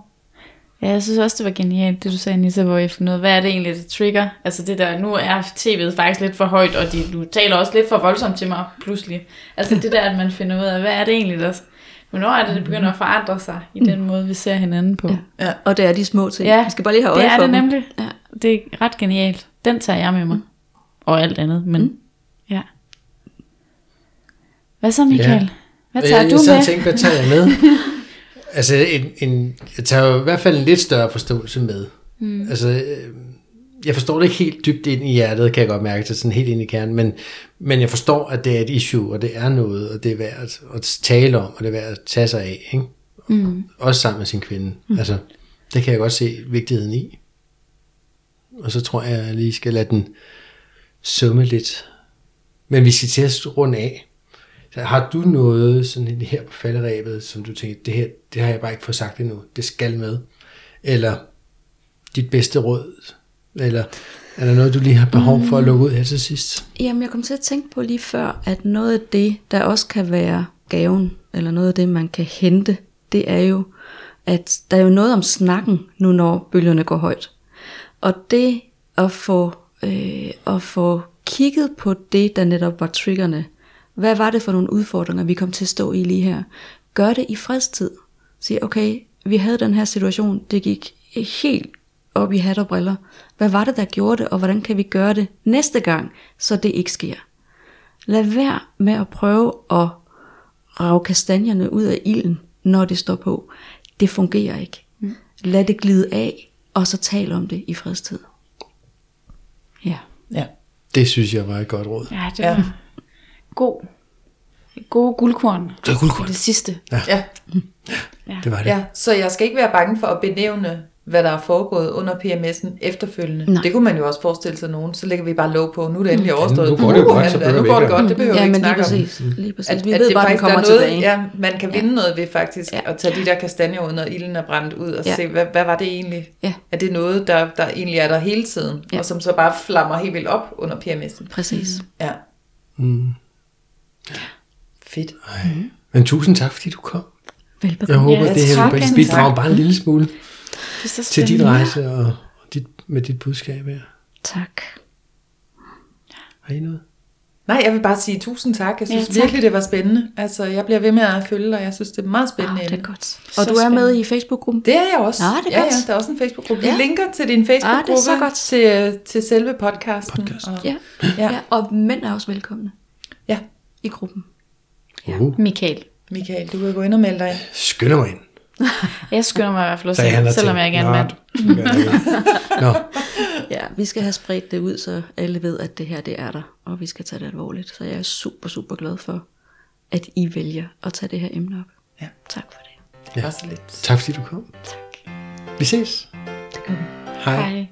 Ja, jeg synes også, det var genialt, det du sagde, Nissa, hvor jeg fandt ud af, hvad er det egentlig, det trigger? Altså det der, nu er tv'et faktisk lidt for højt, og de, du taler også lidt for voldsomt til mig pludselig. Altså det der, at man finder ud af, hvad er det egentlig, der... Hvornår er det, det begynder at forandre sig i den måde, vi ser hinanden på? Ja, Ja. Og det er de små ting. Ja, Vi skal bare lige have øje det er for det dem. nemlig. Ja. Det er ret genialt. Den tager jeg med mig. Og alt andet, men Mm. Ja. Hvad så, Michael? Hvad Og tager jeg, du jeg med? tænkte, hvad tager jeg med? *laughs* altså, en, en, jeg tager i hvert fald en lidt større forståelse med. Mm. Altså, øh, jeg forstår det ikke helt dybt ind i hjertet, kan jeg godt mærke til, sådan helt ind i kernen, men, men jeg forstår, at det er et issue, og det er noget, og det er værd at, at tale om, og det er værd at tage sig af, ikke? Mm. Også sammen med sin kvinde. Mm. Altså, det kan jeg godt se vigtigheden i. Og så tror jeg, jeg lige skal lade den summe lidt. Men vi skal til at runde af. Så har du noget sådan her på falderæbet, som du tænker, det her, det har jeg bare ikke fået sagt endnu, det skal med? Eller dit bedste råd? Eller er der noget, du lige har behov for at lukke ud her til sidst? Jamen, jeg kom til at tænke på lige før, at noget af det, der også kan være gaven, eller noget af det, man kan hente, det er jo, at der er jo noget om snakken, nu når bølgerne går højt. Og det at få, øh, at få kigget på det, der netop var triggerne. Hvad var det for nogle udfordringer, vi kom til at stå i lige her? Gør det i fredstid. Sig, okay, vi havde den her situation, det gik helt op i hat og briller. Hvad var det, der gjorde det, og hvordan kan vi gøre det næste gang, så det ikke sker? Lad være med at prøve at rave kastanjerne ud af ilden, når det står på. Det fungerer ikke. Lad det glide af, og så tal om det i fredstid. Ja. Ja. Det synes jeg var et godt råd. Ja, det Ja. God. Gode guldkorn. Det er guldkorn. Det sidste. Ja. Det var det. ja, så jeg skal ikke være bange for at benævne, hvad der er foregået under PMS'en efterfølgende. Nej. Det kunne man jo også forestille sig nogen. Så lægger vi bare lov på, nu er det endelig overstået. nu går det jo godt, så er- behøver Nu går det ikke godt, det behøver ja, vi ikke snakke om. præcis. Lige præcis. At, vi at ved det bare, at den kommer er noget, tilbage. Ja, man kan vinde noget ved faktisk Ja. at tage de der kastanjer ud, når ilden er brændt ud, og Ja. se, hvad, hvad var det egentlig? Ja. Er det noget, der, der egentlig er der hele tiden, Ja. og som så bare flammer helt vildt op under PMS'en? Præcis. Ja. Mm. Fedt. Men tusind tak, fordi du kom. Velbekomme. Jeg håber, Ja, det her tak, vil Anne. bidrage bare en lille smule til din rejse og dit, med dit budskab her. Tak. Har I noget? Nej, jeg vil bare sige tusind tak. Jeg synes Ja, tak. virkelig, det var spændende. Altså, jeg bliver ved med at følge dig. Jeg synes, det er meget spændende. Ah, det er godt. Så Og du er med i Facebook-gruppen? Det er jeg også. Ah, det er ja, godt. ja, der er også en Facebook-gruppe. Ja. Vi linker til din Ah, det er Facebook-gruppe så godt. til, til selve podcasten. Podcast. Og, Ja. ja. ja. Og mænd er også velkomne ja. I gruppen. Ja. Uh, Michael. Michael, du kan gå ind og melde dig. ind. skynder mig ind. *laughs* Jeg skynder mig i hvert fald også, ind, selvom jeg ikke er en mand. "Nå, det gør jeg ikke." Nå, Ja, vi skal have spredt det ud, så alle ved, at det her det er der, og vi skal tage det alvorligt. Så jeg er super, super glad for, at I vælger at tage det her emne op. Ja. Tak for det. Det var så lidt. tak fordi du kom. Tak. Vi ses. Hej. Hej.